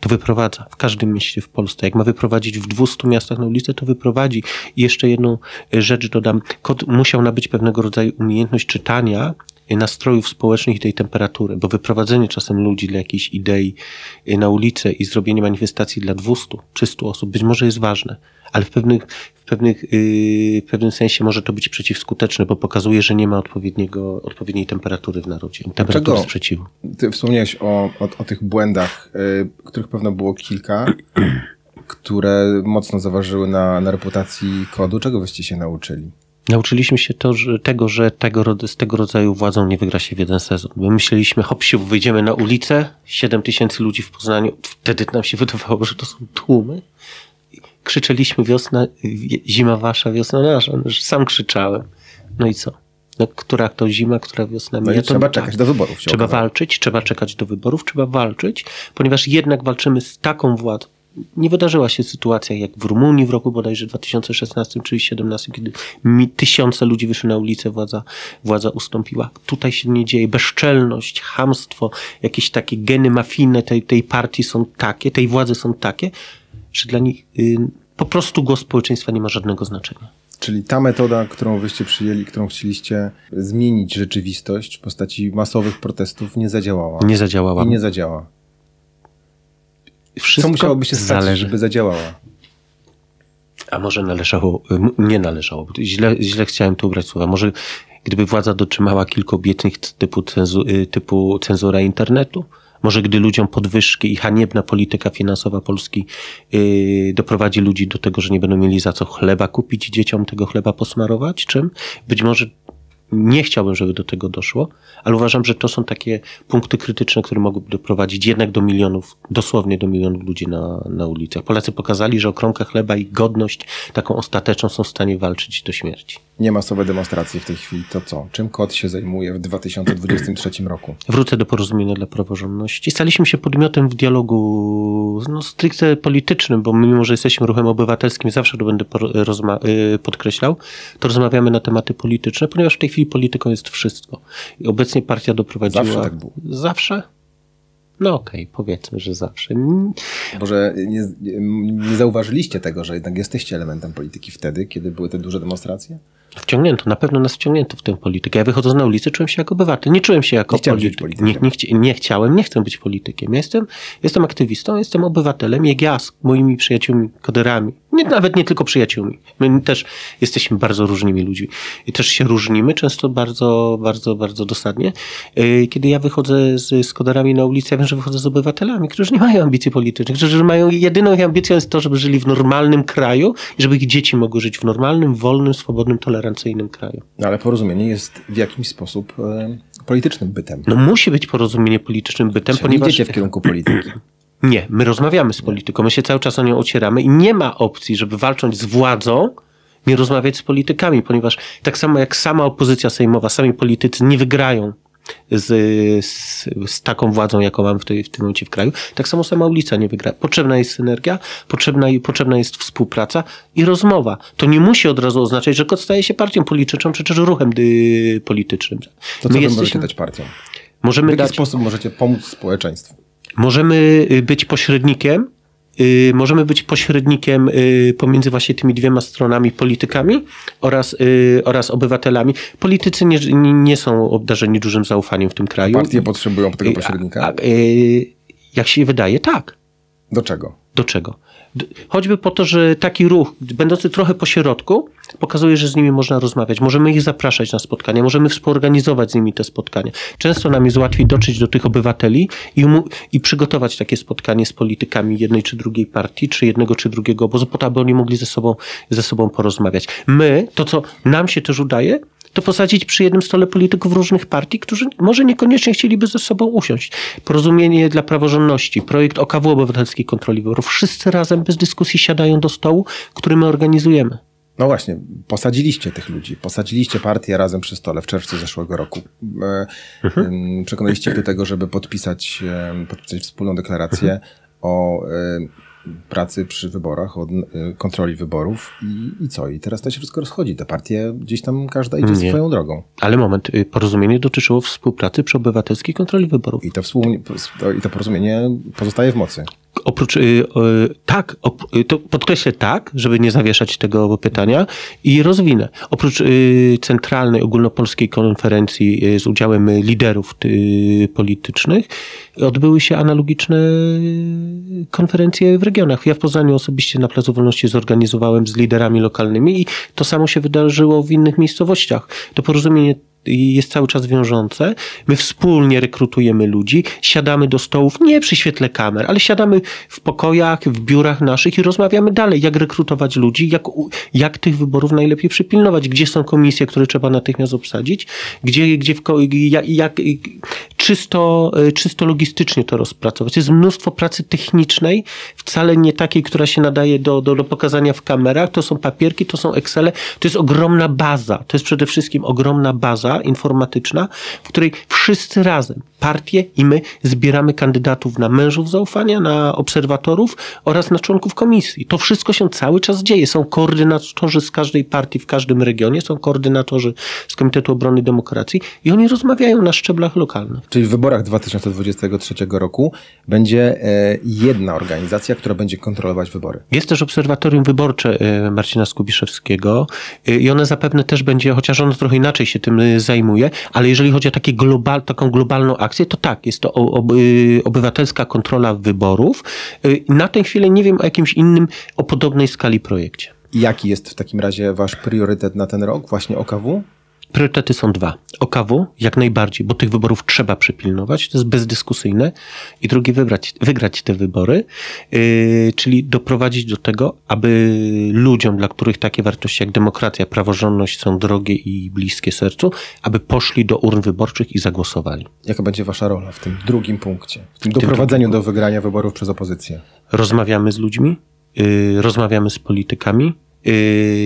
Speaker 5: to wyprowadza w każdym mieście w Polsce. Jak ma wyprowadzić w 200 miastach na ulicę, to wyprowadzi. I jeszcze jedną rzecz dodam. Kod musiał nabyć pewnego rodzaju umiejętność czytania nastrojów społecznych i tej temperatury, bo wyprowadzenie czasem ludzi dla jakiejś idei e, na ulicę i zrobienie manifestacji dla 200, 300 osób być może jest ważne, ale w pewnych, w pewnych, yy, w pewnym sensie może to być przeciwskuteczne, bo pokazuje, że nie ma odpowiedniego, odpowiedniej temperatury w narodzie, temperatury
Speaker 1: Dlaczego?
Speaker 5: sprzeciwu.
Speaker 1: Ty wspomniałeś o, o, o tych błędach, y, których pewno było kilka, które mocno zaważyły na, na reputacji kodu. Czego wyście się nauczyli?
Speaker 5: Nauczyliśmy się to, że tego, że tego, z tego rodzaju władzą nie wygra się w jeden sezon. My myśleliśmy, hop siu, wyjdziemy na ulicę, 7 tysięcy ludzi w Poznaniu. Wtedy nam się wydawało, że to są tłumy. Krzyczeliśmy wiosna, zima wasza, wiosna nasza. No, Sam krzyczałem. No i co? No, która to zima, która wiosna
Speaker 1: No
Speaker 5: mija,
Speaker 1: trzeba
Speaker 5: tak.
Speaker 1: czekać do wyborów.
Speaker 5: Trzeba
Speaker 1: okazało.
Speaker 5: walczyć, trzeba czekać do wyborów, trzeba walczyć, ponieważ jednak walczymy z taką władzą. Nie wydarzyła się sytuacja jak w Rumunii w roku bodajże 2016 czy 2017, kiedy tysiące ludzi wyszły na ulicę, władza, władza ustąpiła. Tutaj się nie dzieje. Bezczelność, hamstwo, jakieś takie geny mafijne tej, tej partii są takie, tej władzy są takie, że dla nich y, po prostu głos społeczeństwa nie ma żadnego znaczenia.
Speaker 1: Czyli ta metoda, którą wyście przyjęli, którą chcieliście zmienić rzeczywistość w postaci masowych protestów, nie zadziałała.
Speaker 5: Nie zadziałała.
Speaker 1: I nie zadziała.
Speaker 5: Wszystko
Speaker 1: Co musiałoby się stać,
Speaker 5: zależy.
Speaker 1: żeby zadziałała?
Speaker 5: A może należało, m- nie należało, źle, źle chciałem tu ubrać słowa. Może gdyby władza dotrzymała kilku obietnic typu, cenzu, y, typu cenzura internetu? Może gdy ludziom podwyżki i haniebna polityka finansowa Polski yy, doprowadzi ludzi do tego, że nie będą mieli za co chleba kupić, dzieciom tego chleba posmarować? Czym? Być może nie chciałbym, żeby do tego doszło, ale uważam, że to są takie punkty krytyczne, które mogłyby doprowadzić jednak do milionów, dosłownie do milionów ludzi na, na ulicach. Polacy pokazali, że o kromkę chleba i godność taką ostateczną są w stanie walczyć do śmierci.
Speaker 1: Nie masowe demonstracje w tej chwili. To co? Czym kod się zajmuje w 2023 roku?
Speaker 5: Wrócę do porozumienia dla praworządności. Staliśmy się podmiotem w dialogu no, stricte politycznym, bo mimo, że jesteśmy ruchem obywatelskim, zawsze to będę y, podkreślał, to rozmawiamy na tematy polityczne, ponieważ w tej chwili polityką jest wszystko. I obecnie partia doprowadziła...
Speaker 1: Zawsze tak było.
Speaker 5: Zawsze? No okej, powiedzmy, że zawsze.
Speaker 1: Może nie, nie zauważyliście tego, że jednak jesteście elementem polityki wtedy, kiedy były te duże demonstracje?
Speaker 5: Wciągnięto, na pewno nas wciągnięto w tę politykę. Ja wychodząc na ulicę, czułem się jako obywatel. Nie czułem się jako
Speaker 1: Nie
Speaker 5: polityk. Nie, nie, chci- nie chciałem, nie chcę być politykiem. Ja jestem, jestem aktywistą, jestem obywatelem, jak ja z moimi przyjaciółmi, koderami. Nie, nawet nie tylko przyjaciółmi. My też jesteśmy bardzo różnymi ludźmi. I też się różnimy, często bardzo, bardzo, bardzo dosadnie. Yy, Kiedy ja wychodzę z, z koderami na ulicę, ja wiem, że wychodzę z obywatelami, którzy nie mają ambicji politycznych, którzy mają jedyną ich ambicją jest to, żeby żyli w normalnym kraju i żeby ich dzieci mogły żyć w normalnym, wolnym, swobodnym, tolerancyjnym kraju.
Speaker 1: No, ale porozumienie jest w jakimś sposób e, politycznym bytem.
Speaker 5: No musi być porozumienie politycznym bytem,
Speaker 1: Czyli
Speaker 5: ponieważ...
Speaker 1: idziecie w kierunku polityki.
Speaker 5: Nie, my rozmawiamy z polityką, my się cały czas o nią ocieramy i nie ma opcji, żeby walcząc z władzą, nie rozmawiać z politykami, ponieważ tak samo jak sama opozycja sejmowa, sami politycy nie wygrają z, z, z taką władzą, jaką mamy w, tej, w tym momencie w kraju, tak samo sama ulica nie wygra. Potrzebna jest synergia, potrzebna, potrzebna jest współpraca i rozmowa. To nie musi od razu oznaczać, że KOD staje się partią polityczną, czy też ruchem dy, politycznym.
Speaker 1: To co wy możecie dać partiom? W
Speaker 5: Możemy
Speaker 1: jaki
Speaker 5: dać,
Speaker 1: sposób możecie pomóc społeczeństwu?
Speaker 5: Możemy y, być pośrednikiem możemy być pośrednikiem y, pomiędzy właśnie tymi dwiema stronami, politykami oraz, y, oraz obywatelami. Politycy nie, nie, są obdarzeni dużym zaufaniem w tym kraju.
Speaker 1: Partie potrzebują tego
Speaker 5: Y,
Speaker 1: pośrednika?
Speaker 5: a- a, y, jak się wydaje, tak.
Speaker 1: Do czego?
Speaker 5: Do czego? Choćby po to, że taki ruch, będący trochę po środku, pokazuje, że z nimi można rozmawiać. Możemy ich zapraszać na spotkania, możemy współorganizować z nimi te spotkania. Często nam jest łatwiej dotrzeć do tych obywateli i, i przygotować takie spotkanie z politykami jednej czy drugiej partii, czy jednego czy drugiego obozu, po to, aby oni mogli ze sobą, ze sobą porozmawiać. My, to co nam się też udaje, to posadzić przy jednym stole polityków różnych partii, którzy może niekoniecznie chcieliby ze sobą usiąść. Porozumienie dla praworządności, projekt OKW Obywatelskiej Kontroli Wyborów. Wszyscy razem bez dyskusji siadają do stołu, który my organizujemy.
Speaker 1: No właśnie, posadziliście tych ludzi, posadziliście partię razem przy stole w czerwcu zeszłego roku. E, em, Przekonaliście do tego, żeby podpisać, podpisać wspólną deklarację o e, pracy przy wyborach, o e, kontroli wyborów i, i co? I teraz to się wszystko rozchodzi. Te partie gdzieś tam każda idzie
Speaker 5: Nie.
Speaker 1: swoją drogą.
Speaker 5: Ale moment, y, porozumienie dotyczyło współpracy przy Obywatelskiej Kontroli Wyborów.
Speaker 1: I to, współ, i to porozumienie pozostaje w mocy.
Speaker 5: Oprócz, y, y, tak, op, y, to podkreślę tak, żeby nie zawieszać tego pytania i rozwinę. Oprócz y, centralnej ogólnopolskiej konferencji y, z udziałem liderów y, politycznych odbyły się analogiczne konferencje w regionach. Ja w Poznaniu osobiście na Placu Wolności zorganizowałem z liderami lokalnymi i to samo się wydarzyło w innych miejscowościach. To porozumienie jest cały czas wiążące. My wspólnie rekrutujemy ludzi, siadamy do stołów, nie przy świetle kamer, ale siadamy w pokojach, w biurach naszych i rozmawiamy dalej, jak rekrutować ludzi, jak, jak tych wyborów najlepiej przypilnować, gdzie są komisje, które trzeba natychmiast obsadzić, gdzie, gdzie w, jak, jak czysto, e, czysto logistycznie to rozpracować. Jest mnóstwo pracy technicznej, wcale nie takiej, która się nadaje do, do, do pokazania w kamerach. To są papierki, to są Excele, to jest ogromna baza. To jest przede wszystkim ogromna baza informatyczna, w której wszyscy razem, partie i my, zbieramy kandydatów na mężów zaufania, na obserwatorów oraz na członków komisji. To wszystko się cały czas dzieje. Są koordynatorzy z każdej partii w każdym regionie, są koordynatorzy z Komitetu Obrony Demokracji i oni rozmawiają na szczeblach lokalnych.
Speaker 1: Czyli w wyborach 2023 roku będzie e, jedna organizacja, która będzie kontrolować wybory.
Speaker 5: Jest też obserwatorium wyborcze e, Marcina Skubiszewskiego e, i one zapewne też będzie, chociaż ono trochę inaczej się tym zajmuje, ale jeżeli chodzi o takie global, taką globalną akcję, to tak, jest to obywatelska kontrola wyborów. Na tę chwilę nie wiem o jakimś innym, o podobnej skali projekcie.
Speaker 1: Jaki jest w takim razie wasz priorytet na ten rok, właśnie OKW?
Speaker 5: Priorytety są dwa. OKW jak najbardziej, bo tych wyborów trzeba przypilnować, to jest bezdyskusyjne. I drugi, wybrać, wygrać te wybory, yy, czyli doprowadzić do tego, aby ludziom, dla których takie wartości jak demokracja, praworządność są drogie i bliskie sercu, aby poszli do urn wyborczych i zagłosowali.
Speaker 1: Jaka będzie wasza rola w tym drugim punkcie? W tym doprowadzeniu do wygrania wyborów przez opozycję?
Speaker 5: Rozmawiamy z ludźmi, yy, rozmawiamy z politykami,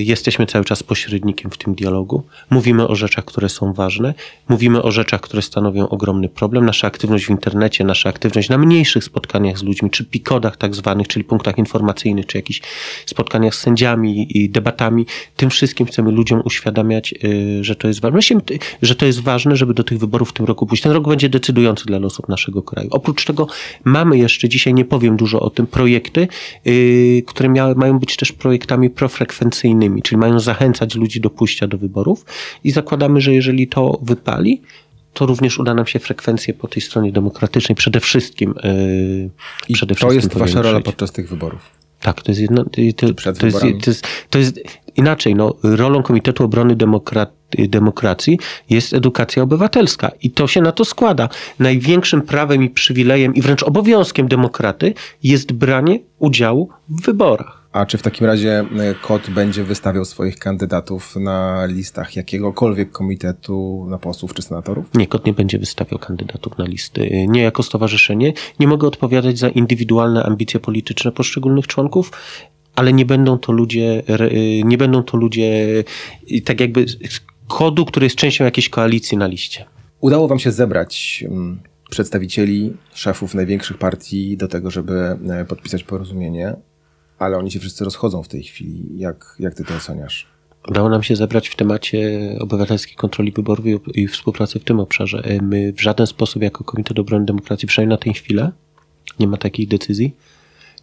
Speaker 5: jesteśmy cały czas pośrednikiem w tym dialogu. Mówimy o rzeczach, które są ważne, mówimy o rzeczach, które stanowią ogromny problem. Nasza aktywność w internecie, nasza aktywność na mniejszych spotkaniach z ludźmi, czy pikodach tak zwanych, czyli punktach informacyjnych, czy jakichś spotkaniach z sędziami i debatami, tym wszystkim chcemy ludziom uświadamiać, yy, że to jest ważne. Myślę, że to jest ważne, żeby do tych wyborów w tym roku pójść. Ten rok będzie decydujący dla losów naszego kraju. Oprócz tego mamy jeszcze, dzisiaj nie powiem dużo o tym, projekty, yy, które mają być też projektami profrekwencyjnymi, czyli mają zachęcać ludzi do pójścia do wyborów i zakładamy, że jeżeli to wypali, to również uda nam się frekwencję po tej stronie demokratycznej przede wszystkim. Yy,
Speaker 1: I
Speaker 5: przede
Speaker 1: to
Speaker 5: wszystkim
Speaker 1: jest wasza rola podczas tych wyborów.
Speaker 5: Tak, to jest jedno, to, to, jest, to, jest, to jest inaczej. No, rolą Komitetu Obrony Demokra- Demokracji jest edukacja obywatelska i to się na to składa. Największym prawem i przywilejem i wręcz obowiązkiem demokraty jest branie udziału w wyborach.
Speaker 1: A czy w takim razie e, KOT będzie wystawiał swoich kandydatów na listach jakiegokolwiek komitetu na posłów czy senatorów?
Speaker 5: Nie, KOT nie będzie wystawiał kandydatów na listy. Nie jako stowarzyszenie. Nie mogę odpowiadać za indywidualne ambicje polityczne poszczególnych członków, ale nie będą to ludzie, re- nie będą to ludzie tak jakby z kodu, który jest częścią jakiejś koalicji na liście.
Speaker 1: Udało wam się zebrać mm, przedstawicieli, szefów największych partii do tego, żeby e, podpisać porozumienie, ale oni się wszyscy rozchodzą w tej chwili. Jak, jak ty to oceniasz?
Speaker 5: Udało nam się zebrać w temacie obywatelskiej kontroli wyborów i, współpracy w tym obszarze. E, My w żaden sposób jako Komitet Obrony Demokracji, przynajmniej na tę chwilę, nie ma takiej decyzji,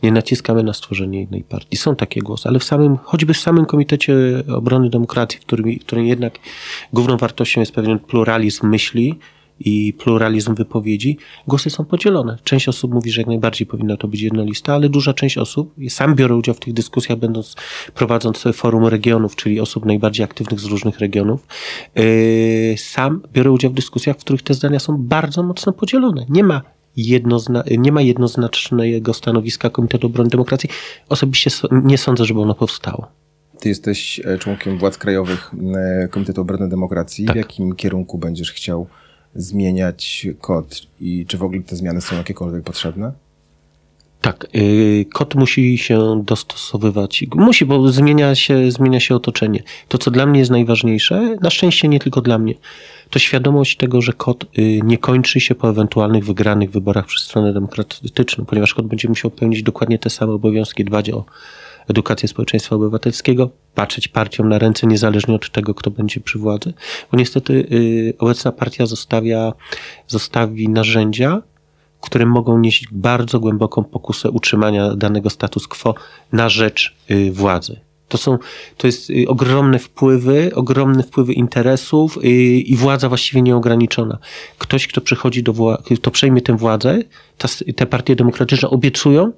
Speaker 5: Nie naciskamy na stworzenie jednej partii. Są takie głosy, ale w samym, choćby w samym Komitecie Obrony Demokracji, w którym, w którym jednak główną wartością jest pewien pluralizm myśli, i pluralizm wypowiedzi, głosy są podzielone. Część osób mówi, że jak najbardziej powinna to być jednolista, ale duża część osób, sam biorę udział w tych dyskusjach, będąc, prowadząc forum regionów, czyli osób najbardziej aktywnych z różnych regionów, yy, sam biorę udział w dyskusjach, w których te zdania są bardzo mocno podzielone. Nie ma jednozna, nie ma jednoznacznego stanowiska Komitetu Obrony Demokracji. Osobiście nie sądzę, żeby ono powstało.
Speaker 1: Ty jesteś e, członkiem władz krajowych e, Komitetu Obrony Demokracji. Tak. W jakim kierunku będziesz chciał zmieniać kod i czy w ogóle te zmiany są jakiekolwiek potrzebne?
Speaker 5: Tak, yy, kod musi się dostosowywać. Musi, bo zmienia się, zmienia się otoczenie. To, co dla mnie jest najważniejsze, na szczęście nie tylko dla mnie, to świadomość tego, że kod yy, nie kończy się po ewentualnych wygranych wyborach przez stronę demokratyczną, ponieważ kod będzie musiał pełnić dokładnie te same obowiązki, dbać o edukację społeczeństwa obywatelskiego, patrzeć partiom na ręce niezależnie od tego, kto będzie przy władzy, bo niestety y, obecna partia zostawia, zostawi narzędzia, które mogą nieść bardzo głęboką pokusę utrzymania danego status quo na rzecz y, władzy. To są, to jest y, ogromne wpływy, ogromne wpływy interesów i władza właściwie nieograniczona. Ktoś, kto przychodzi do władzy, kto przejmie tę władzę, te partie demokratyczne obiecują,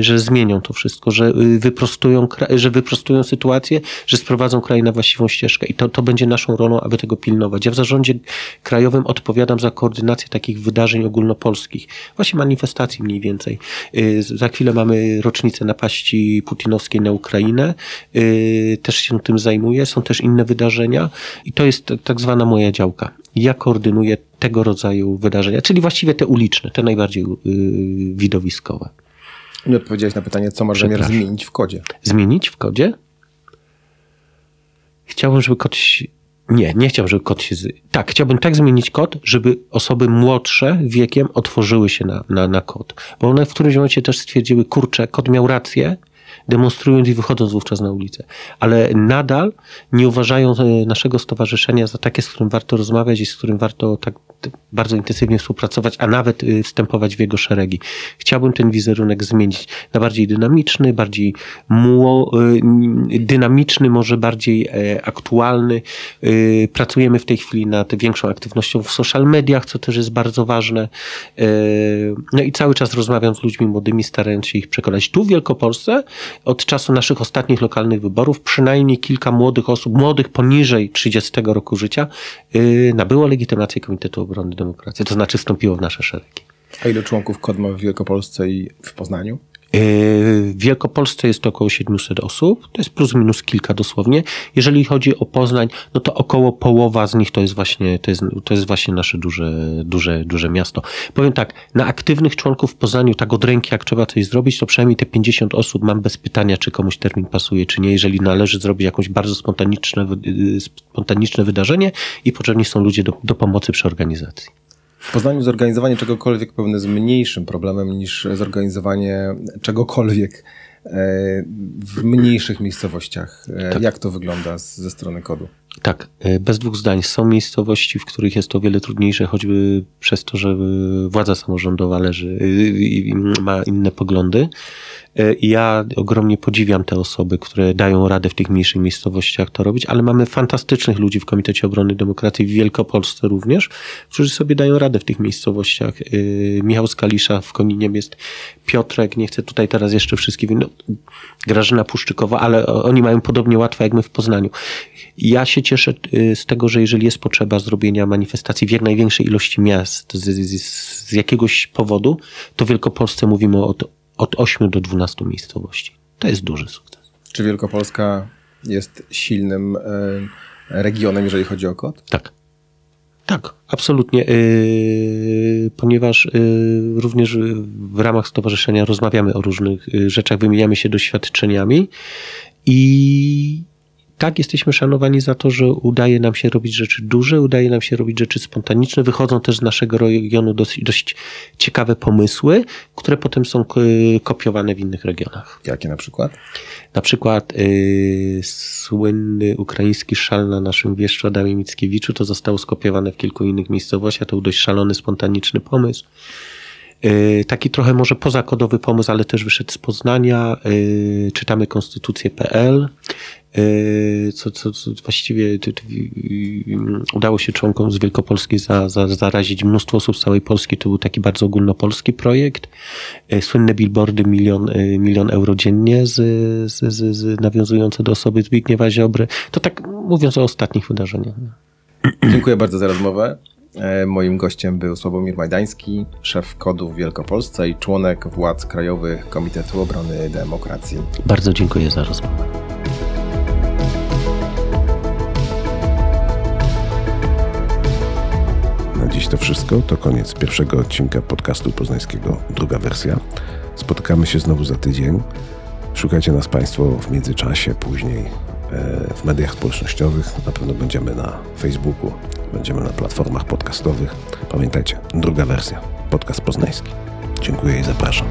Speaker 5: że zmienią to wszystko, że yy, wyprostują, że wyprostują sytuację, że sprowadzą kraj na właściwą ścieżkę. I to, to będzie naszą rolą, aby tego pilnować. Ja w zarządzie krajowym odpowiadam za koordynację takich wydarzeń ogólnopolskich, właśnie manifestacji mniej więcej. Yy, za chwilę mamy rocznicę napaści putinowskiej na Ukrainę. Też się tym zajmuję. Są też inne wydarzenia i to jest tak zwana moja działka. Ja koordynuję tego rodzaju wydarzenia, czyli właściwie te uliczne, te najbardziej yy, widowiskowe.
Speaker 1: Nie odpowiedziałeś na pytanie, co masz zamiar zmienić w kodzie.
Speaker 5: Zmienić w kodzie? Chciałbym, żeby kod się... Nie, nie chciałbym, żeby kod się... Tak, chciałbym tak zmienić kod, żeby osoby młodsze wiekiem otworzyły się na, na, na kod. Bo one w którymś momencie też stwierdziły, kurczę, kod miał rację, demonstrując i wychodząc wówczas na ulicę. Ale nadal nie uważają e, naszego stowarzyszenia za takie, z którym warto rozmawiać i z którym warto tak bardzo intensywnie współpracować, a nawet e, wstępować w jego szeregi. Chciałbym ten wizerunek zmienić na bardziej dynamiczny, bardziej muło, e, dynamiczny, może bardziej aktualny. Pracujemy w tej chwili nad większą aktywnością w social mediach, co też jest bardzo ważne. No i cały czas rozmawiam z ludźmi młodymi, starając się ich przekonać. Tu w Wielkopolsce od czasu naszych ostatnich lokalnych wyborów przynajmniej kilka młodych osób, młodych poniżej 30 roku życia, yy, nabyło legitymację Komitetu Obrony Demokracji, to znaczy wstąpiło w nasze szeregi.
Speaker 1: A ile członków KOD ma w Wielkopolsce i w Poznaniu?
Speaker 5: W Wielkopolsce jest to około 700 osób, to jest plus minus kilka dosłownie. Jeżeli chodzi o Poznań, no to około połowa z nich to jest właśnie, to jest, to jest właśnie nasze duże, duże, duże miasto. Powiem tak, na aktywnych członków w Poznaniu, tak od ręki, jak trzeba coś zrobić, to przynajmniej te 50 osób mam bez pytania, czy komuś termin pasuje, czy nie. Jeżeli należy zrobić jakieś bardzo spontaniczne, spontaniczne wydarzenie i potrzebni są ludzie do, do pomocy przy organizacji.
Speaker 1: W Poznaniu zorganizowanie czegokolwiek pewnie jest mniejszym problemem niż zorganizowanie czegokolwiek e, w mniejszych miejscowościach. E, tak. Jak to wygląda ze strony kodu?
Speaker 5: Tak, e, bez dwóch zdań. Są miejscowości, w których jest to o wiele trudniejsze, choćby przez to, że władza samorządowa leży i ma inne poglądy. E, ja ogromnie podziwiam te osoby, które dają radę w tych mniejszych miejscowościach to robić, ale mamy fantastycznych ludzi w Komitecie Obrony Demokracji w Wielkopolsce również, którzy sobie dają radę w tych miejscowościach. E, Michał Skalisza w Koniniem jest, Piotrek, nie chcę tutaj teraz jeszcze wszystkich, no, Grażyna Puszczykowa, ale oni mają podobnie łatwo jak my w Poznaniu. Ja się cieszę e, z tego, że jeżeli jest potrzeba zrobienia manifestacji w jak największej ilości miast z, z, z jakiegoś powodu, to w Wielkopolsce mówimy o, od 8 do 12 miejscowości. To jest duży sukces.
Speaker 1: Czy Wielkopolska jest silnym e, regionem, jeżeli chodzi o kod?
Speaker 5: Tak. Tak, absolutnie, yy, ponieważ yy, również w ramach stowarzyszenia rozmawiamy o różnych rzeczach, wymieniamy się doświadczeniami i tak, jesteśmy szanowani za to, że udaje nam się robić rzeczy duże, udaje nam się robić rzeczy spontaniczne. Wychodzą też z naszego regionu dość, dość ciekawe pomysły, które potem są kopiowane w innych regionach.
Speaker 1: Jakie na przykład?
Speaker 5: Na przykład yy, słynny ukraiński szal na naszym wieszczu Adamie Mickiewiczu to zostało skopiowane w kilku innych miejscowościach. To był dość szalony, spontaniczny pomysł. Y, taki trochę może pozakodowy pomysł, ale też wyszedł z Poznania. Y, czytamy konstytucję.pl. Y, co, co, co właściwie udało się członkom z Wielkopolski za, za, zarazić mnóstwo osób z całej Polski. To był taki bardzo ogólnopolski projekt. Słynne billboardy milion, milion euro dziennie z, z, z, z nawiązujące do osoby Zbigniewa Ziobry. To tak mówiąc o ostatnich wydarzeniach.
Speaker 1: Dziękuję bardzo za rozmowę. E, moim gościem był Sławomir Majdański, szef kodu w Wielkopolsce i członek władz Krajowych Komitetu Obrony Demokracji.
Speaker 5: Bardzo dziękuję za rozmowę.
Speaker 2: Na dziś to wszystko. To koniec pierwszego odcinka podcastu poznańskiego, druga wersja. Spotykamy się znowu za tydzień. Szukajcie nas Państwo w międzyczasie, później e, w mediach społecznościowych. Na pewno będziemy na Facebooku, Będziemy na platformach podcastowych. Pamiętajcie, druga wersja, podcast poznański. Dziękuję i zapraszam.